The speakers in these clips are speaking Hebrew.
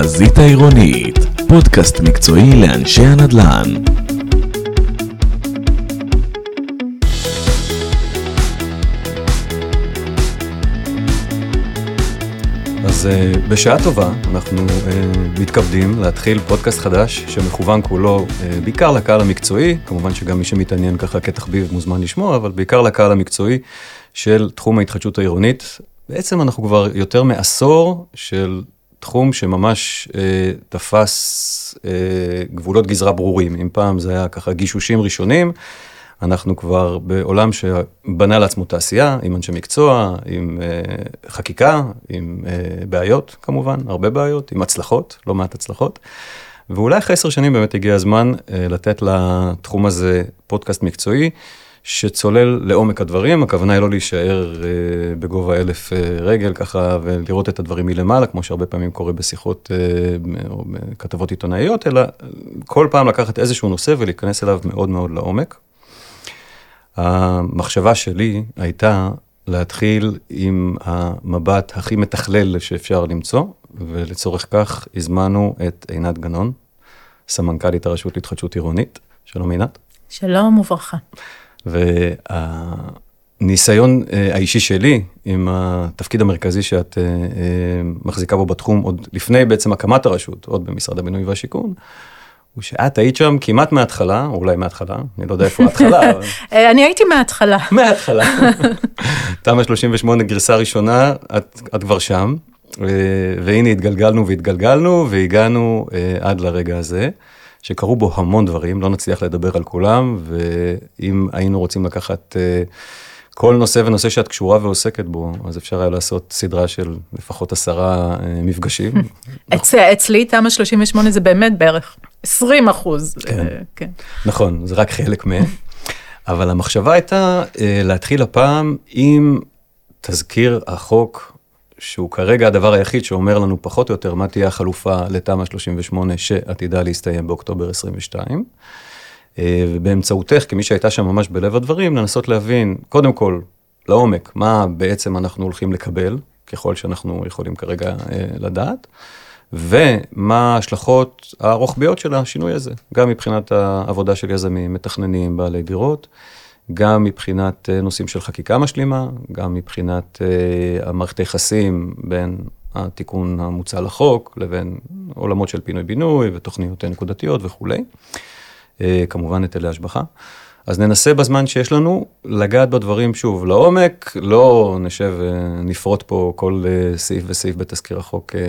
החזית העירונית, פודקאסט מקצועי לאנשי הנדל"ן. אז uh, בשעה טובה אנחנו uh, מתכבדים להתחיל פודקאסט חדש שמכוון כולו uh, בעיקר לקהל המקצועי, כמובן שגם מי שמתעניין ככה כתחביב מוזמן לשמוע, אבל בעיקר לקהל המקצועי של תחום ההתחדשות העירונית. בעצם אנחנו כבר יותר מעשור של תחום שממש uh, תפס uh, גבולות גזרה ברורים. אם פעם זה היה ככה גישושים ראשונים, אנחנו כבר בעולם שבנה לעצמו תעשייה, עם אנשי מקצוע, עם uh, חקיקה, עם uh, בעיות כמובן, הרבה בעיות, עם הצלחות, לא מעט הצלחות. ואולי אחרי עשר שנים באמת הגיע הזמן uh, לתת לתחום הזה פודקאסט מקצועי, שצולל לעומק הדברים, הכוונה היא לא להישאר uh, בגובה אלף uh, רגל ככה ולראות את הדברים מלמעלה, כמו שהרבה פעמים קורה בשיחות uh, או בכתבות עיתונאיות, אלא כל פעם לקחת איזשהו נושא ולהיכנס אליו מאוד מאוד לעומק. המחשבה שלי הייתה להתחיל עם המבט הכי מתכלל שאפשר למצוא, ולצורך כך הזמנו את עינת גנון, סמנכ"לית הרשות להתחדשות עירונית. שלום עינת. שלום וברכה. והניסיון אה, האישי שלי עם התפקיד המרכזי שאת אה, אה, מחזיקה בו בתחום, עוד לפני בעצם הקמת הרשות, עוד במשרד הבינוי והשיכון, הוא שאת היית שם כמעט מההתחלה, אולי מההתחלה, אני לא יודע איפה ההתחלה. אה, אני הייתי מההתחלה. מההתחלה. תמ"א 38 גרסה ראשונה, את, את כבר שם, והנה התגלגלנו והתגלגלנו והגענו עד לרגע הזה, שקרו בו המון דברים, לא נצליח לדבר על כולם, ואם היינו רוצים לקחת... כל נושא ונושא שאת קשורה ועוסקת בו, אז אפשר היה לעשות סדרה של לפחות עשרה מפגשים. אצלי תמ"א 38 זה באמת בערך 20 אחוז. כן. אה, כן. נכון, זה רק חלק מהם. אבל המחשבה הייתה אה, להתחיל הפעם עם תזכיר החוק, שהוא כרגע הדבר היחיד שאומר לנו פחות או יותר מה תהיה החלופה לתמ"א 38 שעתידה להסתיים באוקטובר 22. אה, ובאמצעותך, כמי שהייתה שם ממש בלב הדברים, לנסות להבין, קודם כל, לעומק, מה בעצם אנחנו הולכים לקבל, ככל שאנחנו יכולים כרגע לדעת. ומה ההשלכות הרוחביות של השינוי הזה, גם מבחינת העבודה של יזמים, מתכננים, בעלי דירות, גם מבחינת אה, נושאים של חקיקה משלימה, גם מבחינת המערכת היחסים בין התיקון המוצע לחוק לבין עולמות של פינוי-בינוי ותוכניות נקודתיות וכולי, uh, כמובן היטלי השבחה. אז ננסה בזמן שיש לנו לגעת בדברים שוב לעומק, לא נשב ונפרוט פה כל אה, סעיף וסעיף בתזכיר החוק אה,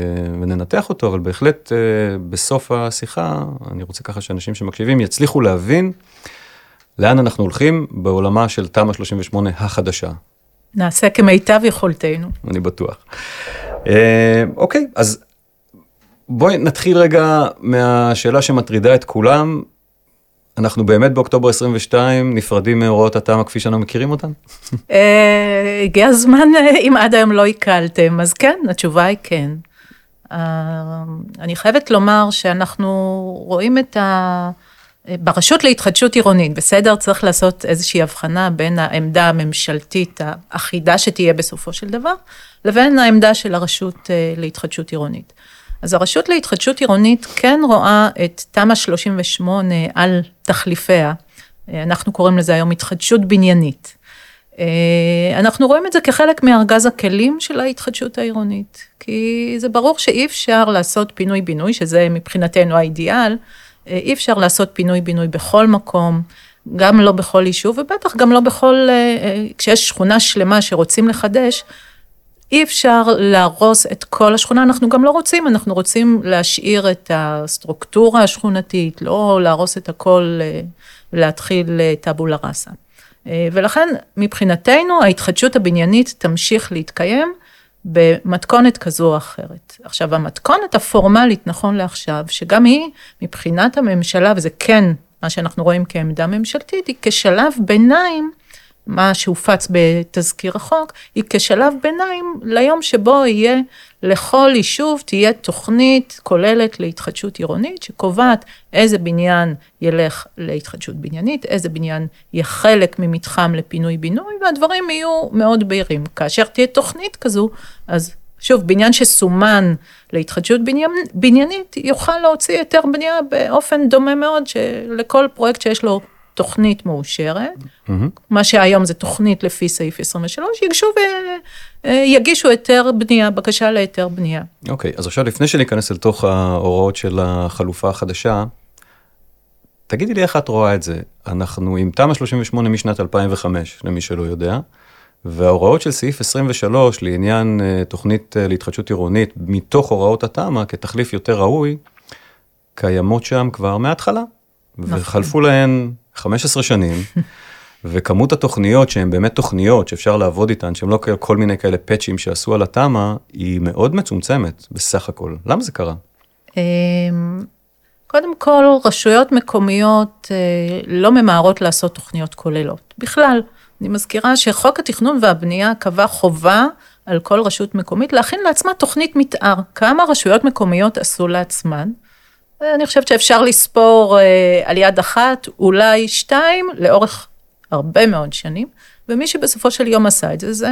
וננתח אותו, אבל בהחלט אה, בסוף השיחה, אני רוצה ככה שאנשים שמקשיבים יצליחו להבין לאן אנחנו הולכים בעולמה של תמ"א 38 החדשה. נעשה כמיטב יכולתנו. אני בטוח. אוקיי, אז בואי נתחיל רגע מהשאלה שמטרידה את כולם, אנחנו באמת באוקטובר 22 נפרדים מהוראות התמ"א כפי שאנחנו מכירים אותן? אה, הגיע הזמן, אה, אם עד היום לא עיכלתם, אז כן, התשובה היא כן. אה, אני חייבת לומר שאנחנו רואים את ה... ברשות להתחדשות עירונית, בסדר? צריך לעשות איזושהי הבחנה בין העמדה הממשלתית האחידה שתהיה בסופו של דבר, לבין העמדה של הרשות להתחדשות עירונית. אז הרשות להתחדשות עירונית כן רואה את תמ"א 38 על תחליפיה, אנחנו קוראים לזה היום התחדשות בניינית. אה, אנחנו רואים את זה כחלק מארגז הכלים של ההתחדשות העירונית, כי זה ברור שאי אפשר לעשות פינוי-בינוי, שזה מבחינתנו האידיאל, אה, אי אפשר לעשות פינוי-בינוי בכל מקום, גם לא בכל יישוב, ובטח גם לא בכל, אה, כשיש שכונה שלמה שרוצים לחדש, אי אפשר להרוס את כל השכונה, אנחנו גם לא רוצים, אנחנו רוצים להשאיר את הסטרוקטורה השכונתית, לא להרוס את הכל ולהתחיל אה, טבולה ראסה. אה, ולכן מבחינתנו ההתחדשות הבניינית תמשיך להתקיים במתכונת כזו או אחרת. עכשיו המתכונת הפורמלית נכון לעכשיו, שגם היא מבחינת הממשלה, וזה כן מה שאנחנו רואים כעמדה ממשלתית, היא כשלב ביניים מה שהופץ בתזכיר החוק, היא כשלב ביניים ליום שבו יהיה לכל יישוב תהיה תוכנית כוללת להתחדשות עירונית, שקובעת איזה בניין ילך להתחדשות בניינית, איזה בניין יהיה חלק ממתחם לפינוי-בינוי, והדברים יהיו מאוד בהירים. כאשר תהיה תוכנית כזו, אז שוב, בניין שסומן להתחדשות בניין, בניינית, יוכל להוציא היתר בנייה באופן דומה מאוד לכל פרויקט שיש לו תוכנית מאושרת, mm-hmm. מה שהיום זה תוכנית לפי סעיף 23, ייגשו ויגישו היתר בנייה, בקשה להיתר בנייה. אוקיי, okay, אז עכשיו לפני שניכנס לתוך ההוראות של החלופה החדשה, תגידי לי איך את רואה את זה. אנחנו עם תמ"א 38 משנת 2005, למי שלא יודע, וההוראות של סעיף 23 לעניין uh, תוכנית uh, להתחדשות עירונית, מתוך הוראות התמ"א כתחליף יותר ראוי, קיימות שם כבר מההתחלה. נכון. וחלפו להן 15 שנים, וכמות התוכניות שהן באמת תוכניות שאפשר לעבוד איתן, שהן לא כל מיני כאלה פאצ'ים שעשו על התמ"א, היא מאוד מצומצמת בסך הכל. למה זה קרה? אמ, קודם כל, רשויות מקומיות אה, לא ממהרות לעשות תוכניות כוללות. בכלל, אני מזכירה שחוק התכנון והבנייה קבע חובה על כל רשות מקומית להכין לעצמה תוכנית מתאר. כמה רשויות מקומיות עשו לעצמן? אני חושבת שאפשר לספור אה, על יד אחת, אולי שתיים, לאורך הרבה מאוד שנים, ומי שבסופו של יום עשה את זה, זה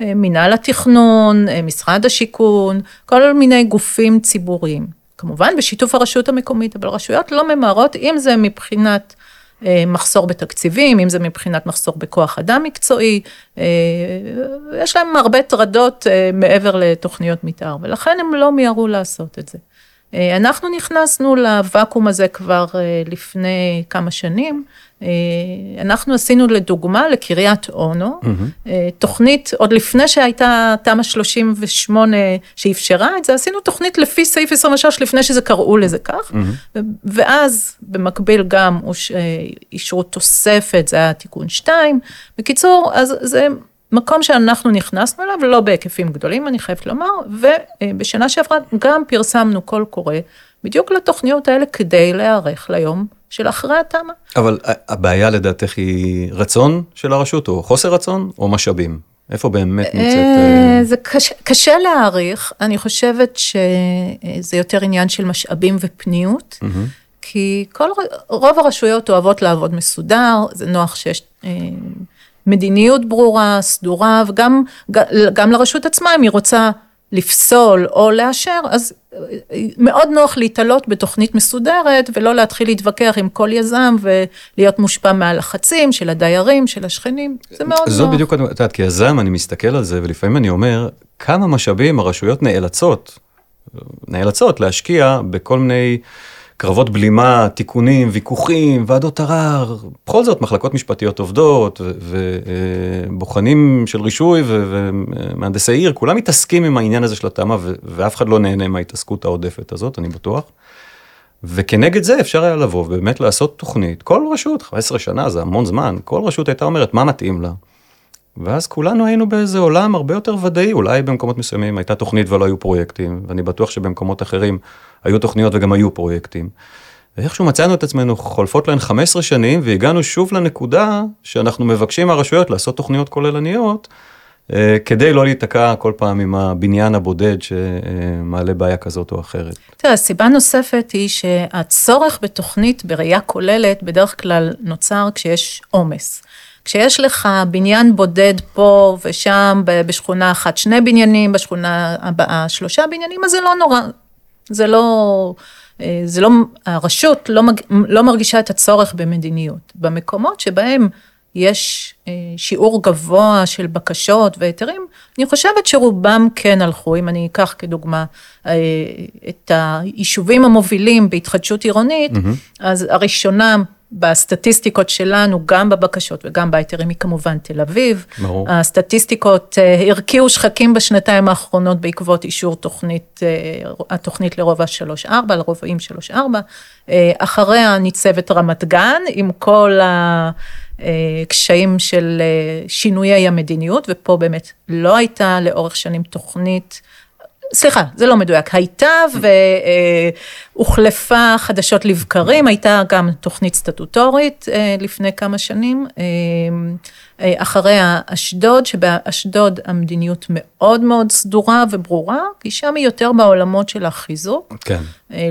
אה, מינהל התכנון, אה, משרד השיכון, כל מיני גופים ציבוריים. כמובן בשיתוף הרשות המקומית, אבל רשויות לא ממהרות, אם זה מבחינת מחסור בתקציבים, אם זה מבחינת מחסור בכוח אדם מקצועי, יש להם הרבה טרדות מעבר לתוכניות מתאר, ולכן הם לא מיהרו לעשות את זה. אה, אנחנו נכנסנו לוואקום הזה כבר אה, לפני כמה שנים. אה, אנחנו עשינו לדוגמה לקריית אונו, mm-hmm. תוכנית, עוד לפני שהייתה תמ"א 38 שאפשרה את זה, עשינו תוכנית לפי סעיף 23 לפני שזה קראו לזה כך, mm-hmm. ואז במקביל גם אישרו תוספת, זה היה תיקון 2. בקיצור, אז זה מקום שאנחנו נכנסנו אליו, לא בהיקפים גדולים, אני חייבת לומר, ובשנה שעברה גם פרסמנו קול קורא, בדיוק לתוכניות האלה כדי להיערך ליום של אחרי התמ"א. אבל הבעיה לדעתך היא רצון של הרשות, או חוסר רצון, או משאבים? איפה באמת נמצאת? אה, זה קשה, קשה להעריך, אני חושבת שזה יותר עניין של משאבים ופניות. Mm-hmm. כי כל, רוב הרשויות אוהבות לעבוד מסודר, זה נוח שיש אה, מדיניות ברורה, סדורה, וגם גם לרשות עצמה, אם היא רוצה לפסול או לאשר, אז מאוד נוח להתעלות בתוכנית מסודרת, ולא להתחיל להתווכח עם כל יזם ולהיות מושפע מהלחצים של הדיירים, של השכנים, זה מאוד נוח. זאת בדיוק, את יודעת, כיזם אני מסתכל על זה, ולפעמים אני אומר, כמה משאבים הרשויות נאלצות, נאלצות להשקיע בכל מיני... קרבות בלימה, תיקונים, ויכוחים, ועדות ערר, בכל זאת מחלקות משפטיות עובדות, ובוחנים של רישוי ומהנדסי עיר, כולם מתעסקים עם העניין הזה של התמ"א, ואף אחד לא נהנה מההתעסקות העודפת הזאת, אני בטוח. וכנגד זה אפשר היה לבוא ובאמת לעשות תוכנית, כל רשות, 15 שנה זה המון זמן, כל רשות הייתה אומרת מה מתאים לה. ואז כולנו היינו באיזה עולם הרבה יותר ודאי, אולי במקומות מסוימים הייתה תוכנית ולא היו פרויקטים, ואני בטוח שבמקומות אחרים היו תוכניות וגם היו פרויקטים. ואיכשהו מצאנו את עצמנו חולפות להן 15 שנים והגענו שוב לנקודה שאנחנו מבקשים מהרשויות לעשות תוכניות כוללניות, אה, כדי לא להיתקע כל פעם עם הבניין הבודד שמעלה בעיה כזאת או אחרת. תראה, סיבה נוספת היא שהצורך בתוכנית בראייה כוללת בדרך כלל נוצר כשיש עומס. כשיש לך בניין בודד פה ושם בשכונה אחת שני בניינים, בשכונה הבאה שלושה בניינים, אז זה לא נורא, זה לא, אה, זה לא, הרשות לא, מג, לא מרגישה את הצורך במדיניות. במקומות שבהם יש אה, שיעור גבוה של בקשות והיתרים, אני חושבת שרובם כן הלכו, אם אני אקח כדוגמה אה, את היישובים המובילים בהתחדשות עירונית, mm-hmm. אז הראשונה בסטטיסטיקות שלנו, גם בבקשות וגם בהיתרים, היא כמובן תל אביב. ברור. הסטטיסטיקות uh, הרקיעו שחקים בשנתיים האחרונות בעקבות אישור תוכנית, uh, התוכנית לרובע 3-4, לרובעים 3-4. Uh, אחריה ניצבת רמת גן, עם כל הקשיים של שינויי המדיניות, ופה באמת לא הייתה לאורך שנים תוכנית. סליחה, זה לא מדויק, הייתה והוחלפה חדשות לבקרים, הייתה גם תוכנית סטטוטורית אה, לפני כמה שנים, אה, אה, אחריה אשדוד, שבאשדוד המדיניות מאוד מאוד סדורה וברורה, כי שם היא יותר בעולמות של החיזוק, כן.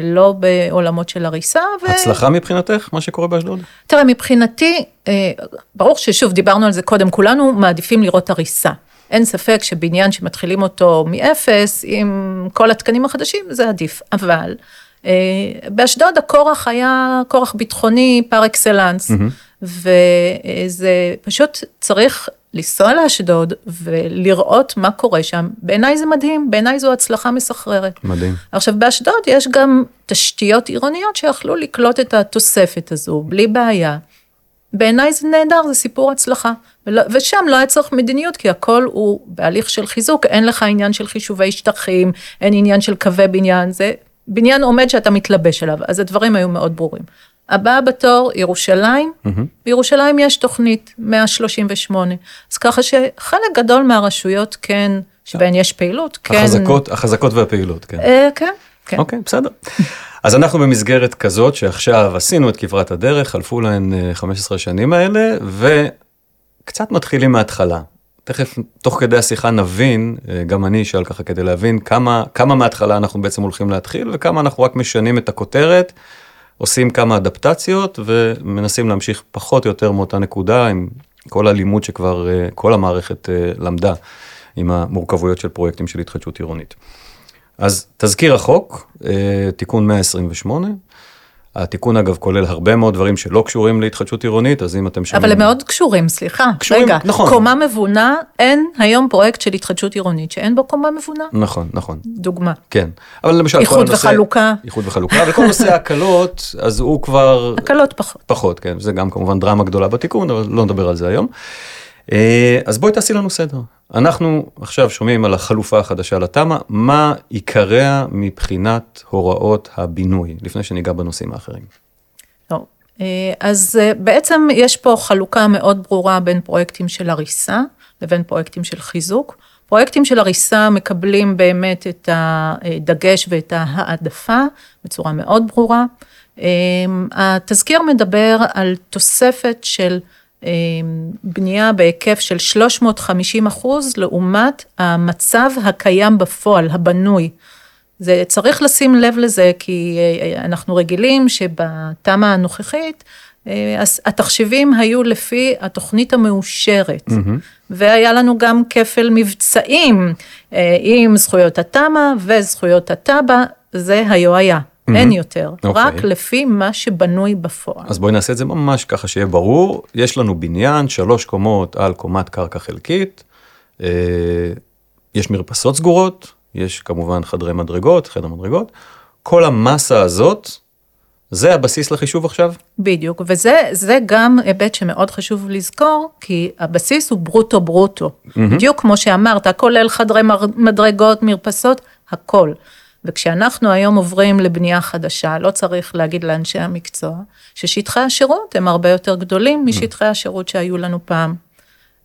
לא בעולמות של הריסה. ו... הצלחה מבחינתך, מה שקורה באשדוד? תראה, מבחינתי, ברור ששוב, דיברנו על זה קודם, כולנו מעדיפים לראות הריסה. אין ספק שבניין שמתחילים אותו מאפס, עם כל התקנים החדשים, זה עדיף. אבל אה, באשדוד הכורח היה כורח ביטחוני פר אקסלנס, mm-hmm. וזה פשוט צריך לנסוע לאשדוד ולראות מה קורה שם, בעיניי זה מדהים, בעיניי זו הצלחה מסחררת. מדהים. עכשיו, באשדוד יש גם תשתיות עירוניות שיכלו לקלוט את התוספת הזו, בלי בעיה. בעיניי זה נהדר, זה סיפור הצלחה. ושם לא היה צריך מדיניות, כי הכל הוא בהליך של חיזוק, אין לך עניין של חישובי שטחים, אין עניין של קווי בניין, זה בניין עומד שאתה מתלבש עליו, אז הדברים היו מאוד ברורים. הבאה בתור, ירושלים, mm-hmm. בירושלים יש תוכנית 138, אז ככה שחלק גדול מהרשויות כן, שבהן יש פעילות, כן. החזקות, החזקות והפעילות, כן. אה, כן, כן. אוקיי, בסדר. אז אנחנו במסגרת כזאת שעכשיו עשינו את כברת הדרך, חלפו להן 15 שנים האלה, וקצת מתחילים מההתחלה. תכף, תוך כדי השיחה נבין, אה, גם אני אשאל ככה כדי להבין כמה, כמה מההתחלה אנחנו בעצם הולכים להתחיל, וכמה אנחנו רק משנים את הכותרת, עושים כמה אדפטציות, ומנסים להמשיך פחות או יותר מאותה נקודה, עם כל הלימוד שכבר אה, כל המערכת אה, למדה, עם המורכבויות של פרויקטים של התחדשות עירונית. אז תזכיר החוק, תיקון 128, התיקון אגב כולל הרבה מאוד דברים שלא קשורים להתחדשות עירונית, אז אם אתם שומעים... אבל הם מאוד קשורים, סליחה. קשורים, רגע, נכון. קומה מבונה, אין היום פרויקט של התחדשות עירונית שאין בו קומה מבונה. נכון, נכון. דוגמה. כן. אבל למשל... איחוד וחלוקה. איחוד וחלוקה, וכל נושא ההקלות, אז הוא כבר... הקלות פחות. פחות, כן. זה גם כמובן דרמה גדולה בתיקון, אבל לא נדבר על זה היום. אה, אז בואי תעשי לנו סדר. אנחנו עכשיו שומעים על החלופה החדשה לתמ"א, מה עיקריה מבחינת הוראות הבינוי, לפני שניגע בנושאים האחרים. אה, אז אה, בעצם יש פה חלוקה מאוד ברורה בין פרויקטים של הריסה לבין פרויקטים של חיזוק. פרויקטים של הריסה מקבלים באמת את הדגש ואת ההעדפה בצורה מאוד ברורה. התזכיר מדבר על תוספת של בנייה בהיקף של 350 אחוז לעומת המצב הקיים בפועל, הבנוי. זה צריך לשים לב לזה, כי אה, אנחנו רגילים שבתמ"א הנוכחית, אה, אז התחשיבים היו לפי התוכנית המאושרת, mm-hmm. והיה לנו גם כפל מבצעים אה, עם זכויות התמ"א וזכויות התב"ע, זה היו היה. Mm-hmm. אין יותר, okay. אוקיי. רק לפי מה שבנוי בפועל. אז בואי נעשה את זה ממש ככה שיהיה ברור. יש לנו בניין, שלוש קומות על קומת קרקע חלקית, אה, יש מרפסות סגורות, יש כמובן חדרי מדרגות, חדר מדרגות. כל המסה הזאת, זה הבסיס לחישוב עכשיו? בדיוק, וזה זה גם היבט שמאוד חשוב לזכור, כי הבסיס הוא ברוטו ברוטו. Mm-hmm. בדיוק כמו שאמרת, כולל חדרי מדרגות, מרפסות, הכל. וכשאנחנו היום עוברים לבנייה חדשה, לא צריך להגיד לאנשי המקצוע, ששטחי השירות הם הרבה יותר גדולים משטחי השירות שהיו לנו פעם.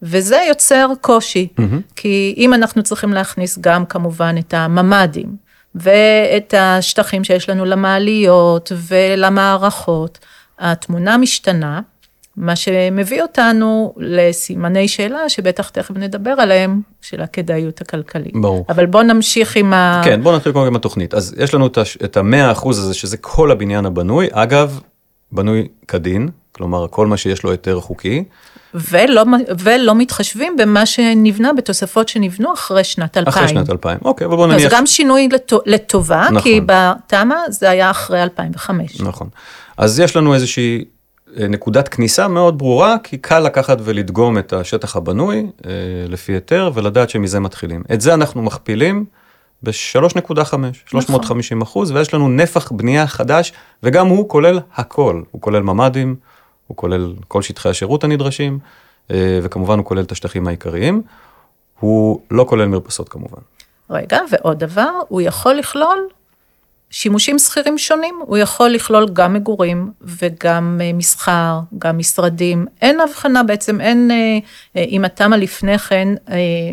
וזה יוצר קושי, mm-hmm. כי אם אנחנו צריכים להכניס גם כמובן את הממ"דים, ואת השטחים שיש לנו למעליות ולמערכות, התמונה משתנה, מה שמביא אותנו לסימני שאלה שבטח תכף נדבר עליהם, של הכדאיות הכלכלית. ברור. אבל בואו נמשיך עם ה... כן, בואו נתחיל קודם עם התוכנית. אז יש לנו את המאה אחוז הזה, שזה כל הבניין הבנוי. אגב, בנוי כדין, כלומר, כל מה שיש לו היתר חוקי. ולא, ולא מתחשבים במה שנבנה בתוספות שנבנו אחרי שנת 2000. אחרי שנת 2000, אוקיי, אבל בוא נניח... זה גם שינוי לטובה, נכון. כי בתמ"א זה היה אחרי 2005. נכון. אז יש לנו איזושהי נקודת כניסה מאוד ברורה, כי קל לקחת ולדגום את השטח הבנוי אה, לפי היתר ולדעת שמזה מתחילים. את זה אנחנו מכפילים ב-3.5, 350 אחוז, ויש לנו נפח בנייה חדש, וגם הוא כולל הכל, הוא כולל ממ"דים, הוא כולל כל שטחי השירות הנדרשים, אה, וכמובן הוא כולל את השטחים העיקריים. הוא לא כולל מרפסות כמובן. רגע, ועוד דבר, הוא יכול לכלול שימושים שכירים שונים, הוא יכול לכלול גם מגורים וגם מסחר, גם משרדים, אין הבחנה בעצם, אין, אם התמ"א לפני כן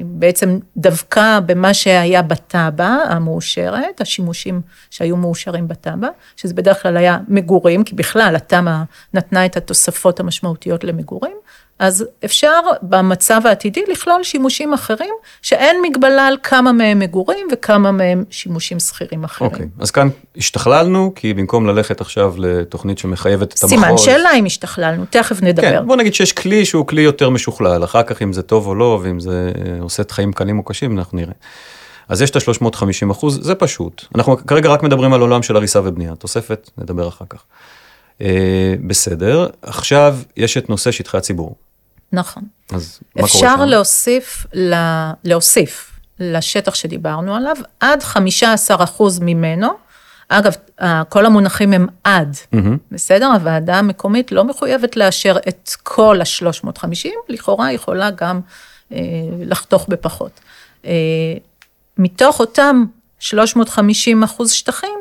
בעצם דווקא במה שהיה בתב"ע המאושרת, השימושים שהיו מאושרים בתב"ע, שזה בדרך כלל היה מגורים, כי בכלל התמ"א נתנה את התוספות המשמעותיות למגורים, אז אפשר במצב העתידי לכלול שימושים אחרים, שאין מגבלה על כמה מהם מגורים וכמה מהם שימושים שכירים אחרים. אוקיי, אז כאן השתכללנו, כי במקום ללכת עכשיו לתוכנית שמחייבת את המחוז... סימן שאלה אם השתכללנו, תכף נדבר. כן, בוא נגיד שיש כלי שהוא כלי יותר משוכלל, אחר כך אם זה טוב או לא, ואם זה אה, עושה את חיים קלים או קשים, אנחנו נראה. אז יש את ה-350 אחוז, זה פשוט. אנחנו כרגע רק מדברים על עולם של הריסה ובנייה, תוספת, נדבר אחר כך. אה, בסדר, עכשיו יש את נושא שטחי הציבור. נכון. אז מה קורה אפשר שם? להוסיף, ל... להוסיף לשטח שדיברנו עליו עד 15 אחוז ממנו. אגב, כל המונחים הם עד, מהמם. בסדר? הוועדה המקומית לא מחויבת לאשר את כל ה-350, לכאורה יכולה גם אה, לחתוך בפחות. אה, מתוך אותם 350 אחוז שטחים,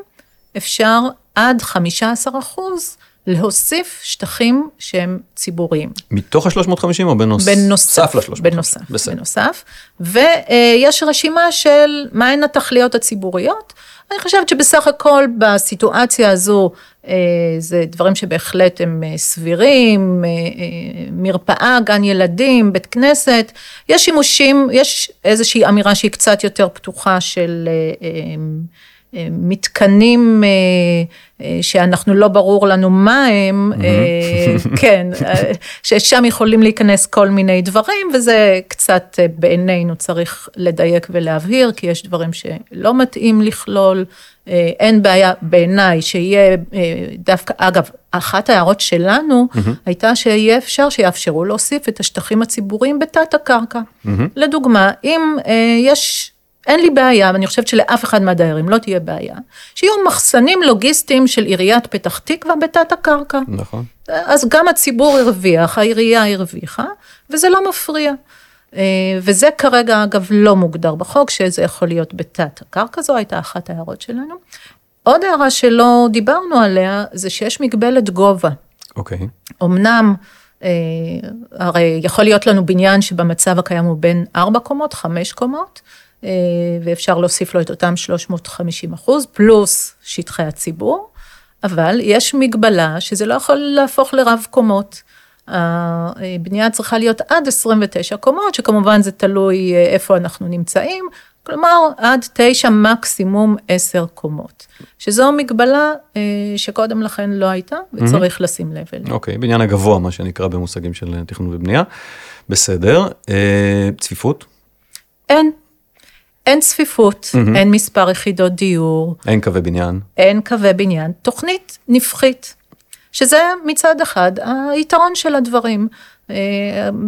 אפשר עד 15 אחוז להוסיף שטחים שהם ציבוריים. מתוך ה-350 או בנוס... בנוסף, ל-350? בנוסף, בסדר. בנוסף, ויש רשימה של מהן התכליות הציבוריות. אני חושבת שבסך הכל בסיטואציה הזו, אה, זה דברים שבהחלט הם אה, סבירים, אה, אה, מרפאה, גן ילדים, בית כנסת, יש שימושים, יש איזושהי אמירה שהיא קצת יותר פתוחה של מתקנים אה, אה, שאנחנו לא ברור לנו מה הם, אה, כן, ששם יכולים להיכנס כל מיני דברים, וזה קצת בעינינו צריך לדייק ולהבהיר, כי יש דברים שלא מתאים לכלול. אין בעיה בעיניי שיהיה דווקא, אגב, אחת ההערות שלנו הייתה שיהיה אפשר שיאפשרו להוסיף את השטחים הציבוריים בתת הקרקע. לדוגמה, אם יש אין לי בעיה, ואני חושבת שלאף אחד מהדיירים לא תהיה בעיה, שיהיו מחסנים לוגיסטיים של עיריית פתח תקווה בתת הקרקע. נכון. אז גם הציבור הרוויח, העירייה הרוויחה, וזה לא מפריע. אה, וזה כרגע, אגב, לא מוגדר בחוק, שזה יכול להיות בתת הקרקע, זו הייתה אחת ההערות שלנו. עוד הערה שלא דיברנו עליה, זה שיש מגבלת גובה. אוקיי. אמנם, אה, הרי יכול להיות לנו בניין שבמצב הקיים הוא בין 4 קומות, 5 קומות, ואפשר להוסיף לו את אותם 350 אחוז, פלוס שטחי הציבור, אבל יש מגבלה שזה לא יכול להפוך לרב קומות. הבנייה צריכה להיות עד 29 קומות, שכמובן זה תלוי אה, איפה אנחנו נמצאים, כלומר עד 9 מקסימום 10 קומות, שזו מגבלה אה, שקודם לכן לא הייתה וצריך לשים לב אליה. אוקיי, בניין הגבוה, מה שנקרא במושגים של תכנון ובנייה. בסדר. אה, צפיפות? אין, אין צפיפות, אין מספר יחידות דיור, אין קווי בניין. אין קווי בניין, תוכנית נפחית, שזה מצד אחד היתרון של הדברים. אה,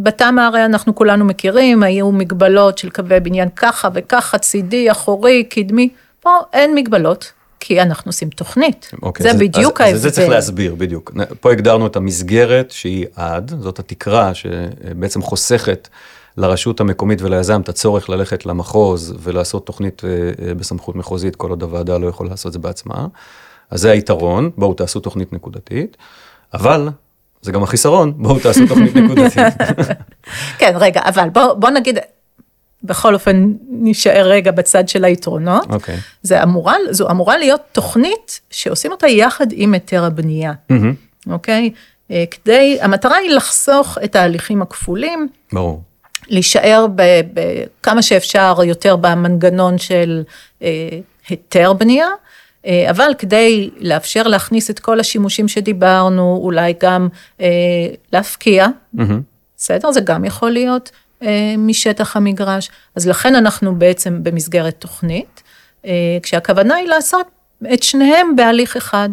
בתמ"א הרי אנחנו כולנו מכירים, היו מגבלות של קווי בניין ככה וככה, צידי, אחורי, קדמי, פה אין מגבלות, כי אנחנו עושים תוכנית. אוקיי, זה בדיוק אז, ההבדל. אז זה צריך להסביר, בדיוק. פה הגדרנו את המסגרת שהיא עד, זאת התקרה שבעצם חוסכת לרשות המקומית וליזם את הצורך ללכת למחוז ולעשות תוכנית אה, אה, בסמכות מחוזית, כל עוד הוועדה לא יכולה לעשות את זה בעצמה. אז זה היתרון, בואו תעשו תוכנית נקודתית, אבל זה גם החיסרון, בואו תעשו תוכנית נקודתית. כן, רגע, אבל בוא, בוא נגיד, בכל אופן נישאר רגע בצד של היתרונות. אוקיי. זה אמורה, זו אמורה להיות תוכנית שעושים אותה יחד עם היתר הבנייה, אוקיי? אה, כדי, המטרה היא לחסוך את ההליכים הכפולים, ברור. להישאר בכמה שאפשר יותר במנגנון של אה, היתר בנייה, אה, אבל כדי לאפשר להכניס את כל השימושים שדיברנו, אולי גם אה, להפקיע, מהמם, בסדר? זה גם יכול להיות אה, משטח המגרש. אז לכן אנחנו בעצם במסגרת תוכנית, אה, כשהכוונה היא לעשות את שניהם בהליך אחד.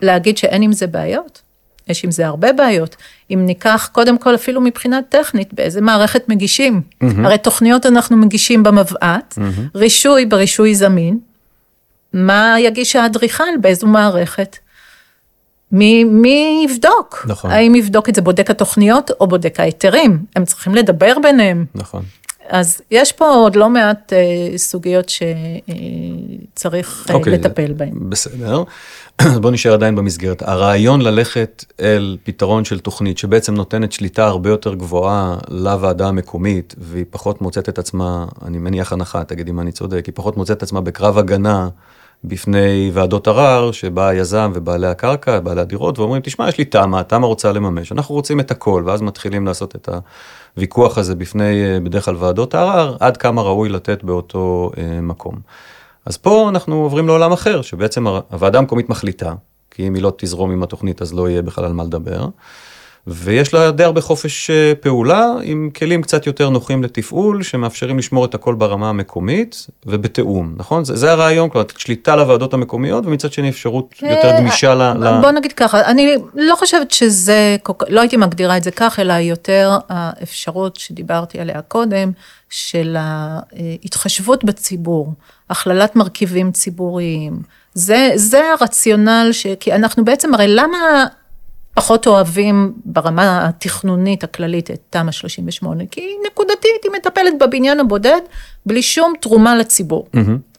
להגיד שאין עם זה בעיות, יש עם זה הרבה בעיות. אם ניקח, קודם כל, אפילו מבחינה טכנית, באיזה מערכת מגישים. הרי תוכניות אנחנו מגישים במבע"ת, רישוי ברישוי זמין. מה יגיש האדריכל, באיזו מערכת? מי, מי יבדוק? נכון. האם יבדוק את זה בודק התוכניות או בודק ההיתרים? הם צריכים לדבר ביניהם. נכון. אז יש פה עוד לא מעט אה, סוגיות שצריך אה, אוקיי, לטפל בהן. בסדר. אז בואו נשאר עדיין במסגרת. הרעיון ללכת אל פתרון של תוכנית שבעצם נותנת שליטה הרבה יותר גבוהה לוועדה המקומית, והיא פחות מוצאת את עצמה, אני מניח הנחה, תגידי אם אני צודק, היא פחות מוצאת את עצמה בקרב הגנה בפני ועדות ערר, שבא היזם ובעלי הקרקע, בעלי הדירות, ואומרים, תשמע, יש לי תמ"א, תמ"א רוצה לממש, אנחנו רוצים את הכל, ואז מתחילים לעשות את הוויכוח הזה בפני, אה, בדרך כלל ועדות הערר, עד כמה ראוי לתת באותו אה, מקום. אז פה אנחנו עוברים לעולם אחר, שבעצם הוועדה המקומית מחליטה, כי אם היא לא תזרום עם התוכנית אז לא יהיה בכלל על מה לדבר. ויש לה די הרבה חופש אה, פעולה עם כלים קצת יותר נוחים לתפעול שמאפשרים לשמור את הכל ברמה המקומית ובתיאום נכון? זה, זה הרעיון כלומר שליטה לוועדות המקומיות ומצד שני אפשרות יותר אה, גמישה ל... בוא נגיד ככה אני לא חושבת שזה לא הייתי מגדירה את זה כך אלא יותר האפשרות שדיברתי עליה קודם של ההתחשבות בציבור הכללת מרכיבים ציבוריים. זה זה הרציונל ש... כי אנחנו בעצם הרי למה פחות אוהבים ברמה התכנונית הכללית את תמ"א 38, כי היא נקודתית, היא מטפלת בבניין הבודד בלי שום תרומה לציבור, mm-hmm.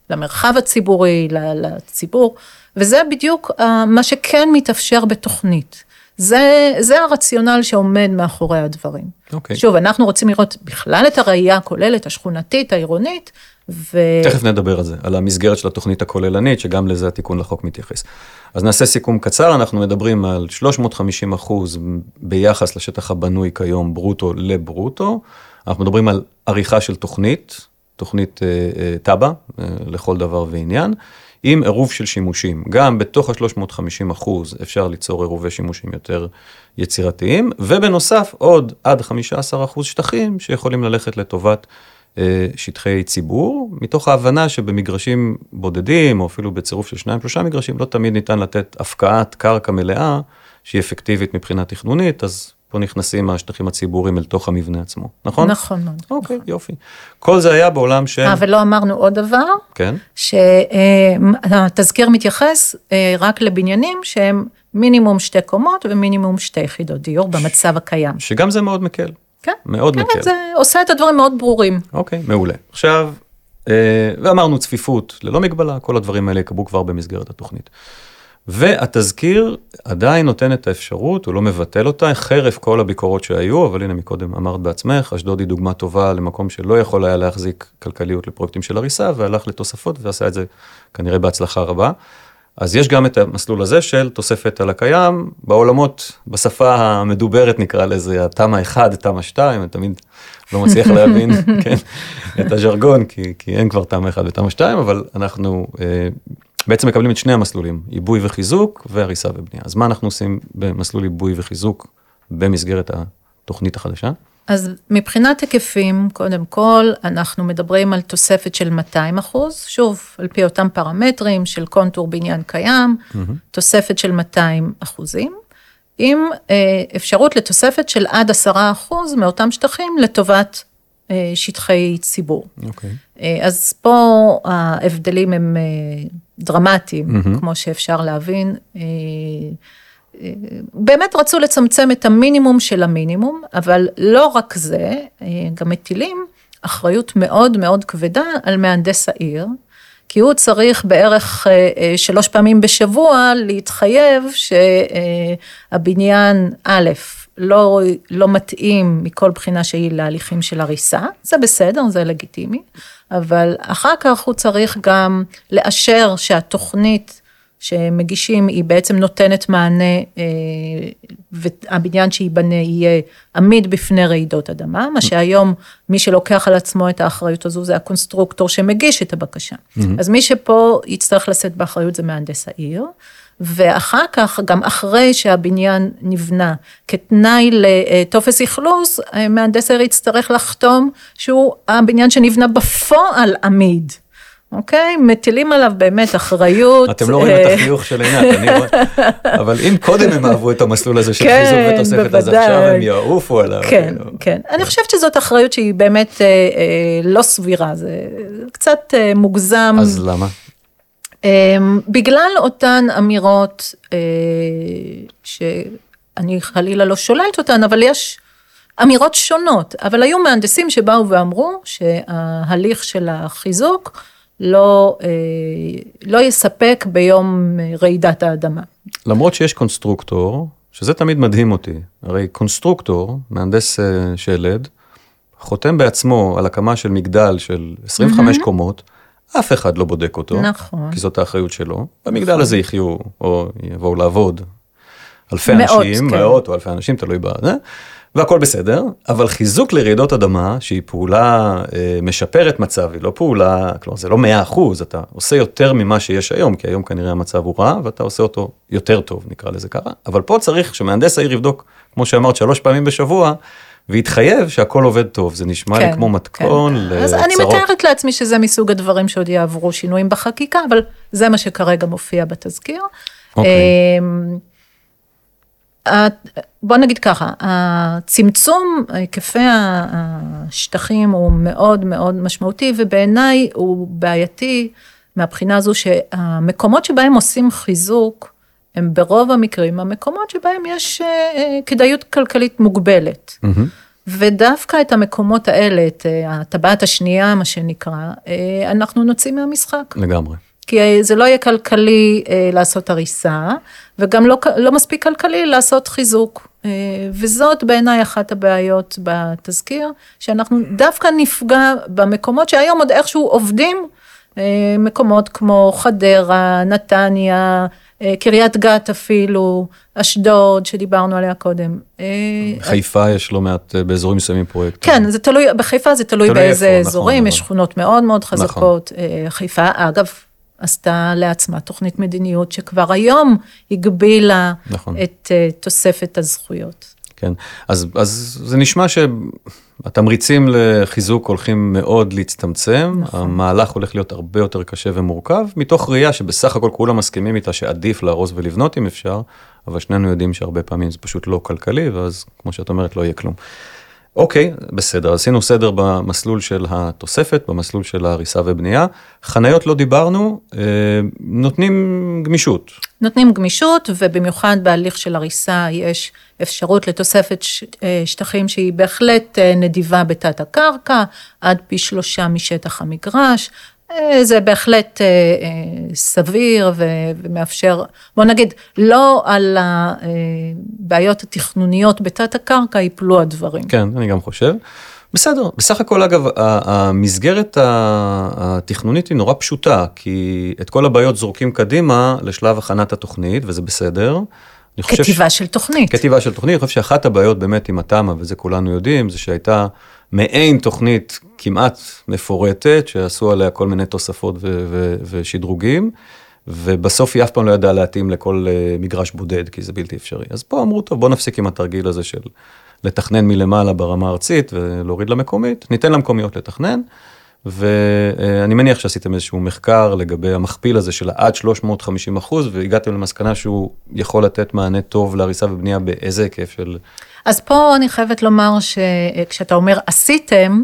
למרחב הציבורי, לציבור, וזה בדיוק uh, מה שכן מתאפשר בתוכנית. זה, זה הרציונל שעומד מאחורי הדברים. Okay. אוקיי. שוב, אנחנו רוצים לראות בכלל את הראייה הכוללת, השכונתית, העירונית, ו... תכף נדבר על זה, על המסגרת של התוכנית הכוללנית, שגם לזה התיקון לחוק מתייחס. אז נעשה סיכום קצר, אנחנו מדברים על 350 אחוז ביחס לשטח הבנוי כיום ברוטו לברוטו, אנחנו מדברים על עריכה של תוכנית, תוכנית אה, אה, תב"ע אה, לכל דבר ועניין, עם עירוב של שימושים. גם בתוך ה-350 אחוז אפשר ליצור עירובי שימושים יותר יצירתיים, ובנוסף עוד עד 15 אחוז שטחים שיכולים ללכת לטובת אה, שטחי ציבור, מתוך ההבנה שבמגרשים בודדים, או אפילו בצירוף של שניים שלושה מגרשים, לא תמיד ניתן לתת הפקעת קרקע מלאה, שהיא אפקטיבית מבחינה תכנונית, אז פה נכנסים השטחים הציבוריים אל תוך המבנה עצמו, נכון? נכון מאוד. אוקיי, נכון. יופי. כל זה היה בעולם של... אה, ולא אמרנו עוד דבר, כן? שהתזכיר מתייחס אה, רק לבניינים שהם מינימום שתי קומות ומינימום שתי יחידות דיור במצב הקיים. שגם זה מאוד מקל. כן, מאוד כן, מקל. זה עושה את הדברים מאוד ברורים. אוקיי, מעולה. עכשיו, אה, ואמרנו צפיפות ללא מגבלה, כל הדברים האלה יקבלו כבר במסגרת התוכנית. והתזכיר עדיין נותן את האפשרות, הוא לא מבטל אותה, חרף כל הביקורות שהיו, אבל הנה מקודם אמרת בעצמך, אשדוד היא דוגמה טובה למקום שלא יכול היה להחזיק כלכליות לפרויקטים של הריסה, והלך לתוספות ועשה את זה כנראה בהצלחה רבה. אז יש גם את המסלול הזה של תוספת על הקיים, בעולמות, בשפה המדוברת נקרא לזה, התמ"א 1, תמ"א 2, אני תמיד לא מצליח להבין כן, את הז'רגון, כי, כי אין כבר תמ"א 1 ותמ"א 2, אבל אנחנו אה, בעצם מקבלים את שני המסלולים, עיבוי וחיזוק והריסה ובנייה. אז מה אנחנו עושים במסלול עיבוי וחיזוק במסגרת התוכנית החדשה? אז מבחינת היקפים, קודם כל, אנחנו מדברים על תוספת של 200 אחוז, שוב, על פי אותם פרמטרים של קונטור בניין קיים, mm-hmm. תוספת של 200 אחוזים, עם אה, אפשרות לתוספת של עד 10 אחוז מאותם שטחים לטובת אה, שטחי ציבור. אוקיי. Okay. אה, אז פה ההבדלים הם אה, דרמטיים, mm-hmm. כמו שאפשר להבין. אה, באמת רצו לצמצם את המינימום של המינימום, אבל לא רק זה, גם מטילים אחריות מאוד מאוד כבדה על מהנדס העיר, כי הוא צריך בערך אה, אה, שלוש פעמים בשבוע להתחייב שהבניין א', לא, לא מתאים מכל בחינה שהיא להליכים של הריסה, זה בסדר, זה לגיטימי, אבל אחר כך הוא צריך גם לאשר שהתוכנית שמגישים, היא בעצם נותנת מענה, אה, והבניין שייבנה יהיה עמיד בפני רעידות אדמה, מה שהיום מי שלוקח על עצמו את האחריות הזו זה הקונסטרוקטור שמגיש את הבקשה. אמ-הממ. אז מי שפה יצטרך לשאת באחריות זה מהנדס העיר. ואחר כך, גם אחרי שהבניין נבנה, כתנאי לטופס אכלוס, מהנדס העיר יצטרך לחתום שהוא הבניין שנבנה בפועל עמיד. אוקיי? מטילים עליו באמת אחריות. אתם לא רואים את החיוך של עינת, אני רואה. אבל אם קודם הם אהבו את המסלול הזה של חיזוק כן, ותוספת, אז עכשיו הם יעופו עליו. כן, כן. אני חושבת שזאת אחריות שהיא באמת אה, אה, לא סבירה, זה קצת אה, מוגזם. אז למה? בגלל אותן אמירות שאני חלילה לא שוללת אותן, אבל יש אמירות שונות, אבל היו מהנדסים שבאו ואמרו שההליך של החיזוק, לא, אה, לא יספק ביום רעידת האדמה. למרות שיש קונסטרוקטור, שזה תמיד מדהים אותי, הרי קונסטרוקטור, מהנדס אה, שלד, חותם בעצמו על הקמה של מגדל של 25 mm-hmm. קומות, אף אחד לא בודק אותו, נכון. כי זאת האחריות שלו. במגדל הזה יחיו, או יבואו לעבוד אלפי מאות, אנשים, כן. מאות או אלפי אנשים, תלוי בזה, והכל בסדר, אבל חיזוק לרעידות אדמה, שהיא פעולה אה, משפרת מצב, היא לא פעולה, כלומר זה לא 100 אחוז, אתה עושה יותר ממה שיש היום, כי היום כנראה המצב הוא רע, ואתה עושה אותו יותר טוב, נקרא לזה ככה, אבל פה צריך שמהנדס העיר יבדוק, כמו שאמרת, שלוש פעמים בשבוע, ויתחייב שהכל עובד טוב, זה נשמע לי כמו מתכון כן. אז אני לצרות. מתארת לעצמי שזה מסוג הדברים שעוד יעברו שינויים בחקיקה, אבל זה מה שכרגע מופיע בתזכיר. אוקיי. אמ, ה- בוא נגיד ככה, הצמצום היקפי השטחים הוא מאוד מאוד משמעותי, ובעיניי הוא בעייתי מהבחינה הזו שהמקומות שבהם עושים חיזוק, הם ברוב המקרים המקומות שבהם יש אה, אה, כדאיות כלכלית מוגבלת. מהמם. ודווקא את המקומות האלה, את אה, הטבעת השנייה, מה שנקרא, אנחנו נוציא מהמשחק. לגמרי. כי זה לא יהיה כלכלי אה, לעשות הריסה, וגם לא, לא מספיק כלכלי לעשות חיזוק. אה, וזאת בעיניי אחת הבעיות בתזכיר, שאנחנו דווקא נפגע במקומות שהיום עוד איכשהו עובדים, אה, מקומות כמו חדרה, נתניה, אה, קריית גת אפילו, אשדוד, שדיברנו עליה קודם. אה, חיפה יש לא מעט אה, באזורים מסוימים פרויקט. כן, זה תלוי, בחיפה זה תלוי תלוי באיזה איפה, נכון, אזורים, נכון. יש שכונות מאוד מאוד חזקות. אה, חיפה, אגב, עשתה לעצמה תוכנית מדיניות שכבר היום הגבילה נכון. את אה, תוספת הזכויות. כן, אז, אז זה נשמע שהתמריצים לחיזוק הולכים מאוד להצטמצם, נכון. המהלך הולך להיות הרבה יותר קשה ומורכב, מתוך ראייה שבסך הכל כולם מסכימים איתה שעדיף להרוס ולבנות אם אפשר, אבל שנינו יודעים שהרבה פעמים זה פשוט לא כלכלי, ואז כמו שאת אומרת לא יהיה כלום. אוקיי, בסדר, עשינו סדר במסלול של התוספת, במסלול של ההריסה ובנייה. חניות לא דיברנו, אה, נותנים גמישות. נותנים גמישות, ובמיוחד בהליך של הריסה יש אפשרות לתוספת אה, שטחים שהיא בהחלט אה, נדיבה בתת הקרקע, עד פי שלושה משטח המגרש. אה, זה בהחלט אה, אה, סביר ומאפשר, בוא נגיד, לא על הבעיות התכנוניות בתת הקרקע ייפלו הדברים. כן, אני גם חושב. בסדר, בסך הכל אגב, המסגרת התכנונית היא נורא פשוטה, כי את כל הבעיות זורקים קדימה לשלב הכנת התוכנית, וזה בסדר. חושב ש- כתיבה של תוכנית. כתיבה של תוכנית, אני חושב שאחת הבעיות באמת עם התמ"א, וזה כולנו יודעים, זה שהייתה מעין תוכנית כמעט מפורטת, שעשו עליה כל מיני תוספות ו- ו- ושדרוגים, ובסוף היא אף פעם לא ידעה להתאים לכל אה, מגרש בודד, כי זה בלתי אפשרי. אז פה אמרו, טוב, בוא נפסיק עם התרגיל הזה של לתכנן מלמעלה ברמה הארצית ולהוריד למקומית, ניתן למקומיות לתכנן. ואני מניח שעשיתם איזשהו מחקר לגבי המכפיל הזה של עד 350 אחוז, והגעתם למסקנה שהוא יכול לתת מענה טוב להריסה ובנייה באיזה היקף של... אז פה אני חייבת לומר שכשאתה אומר עשיתם,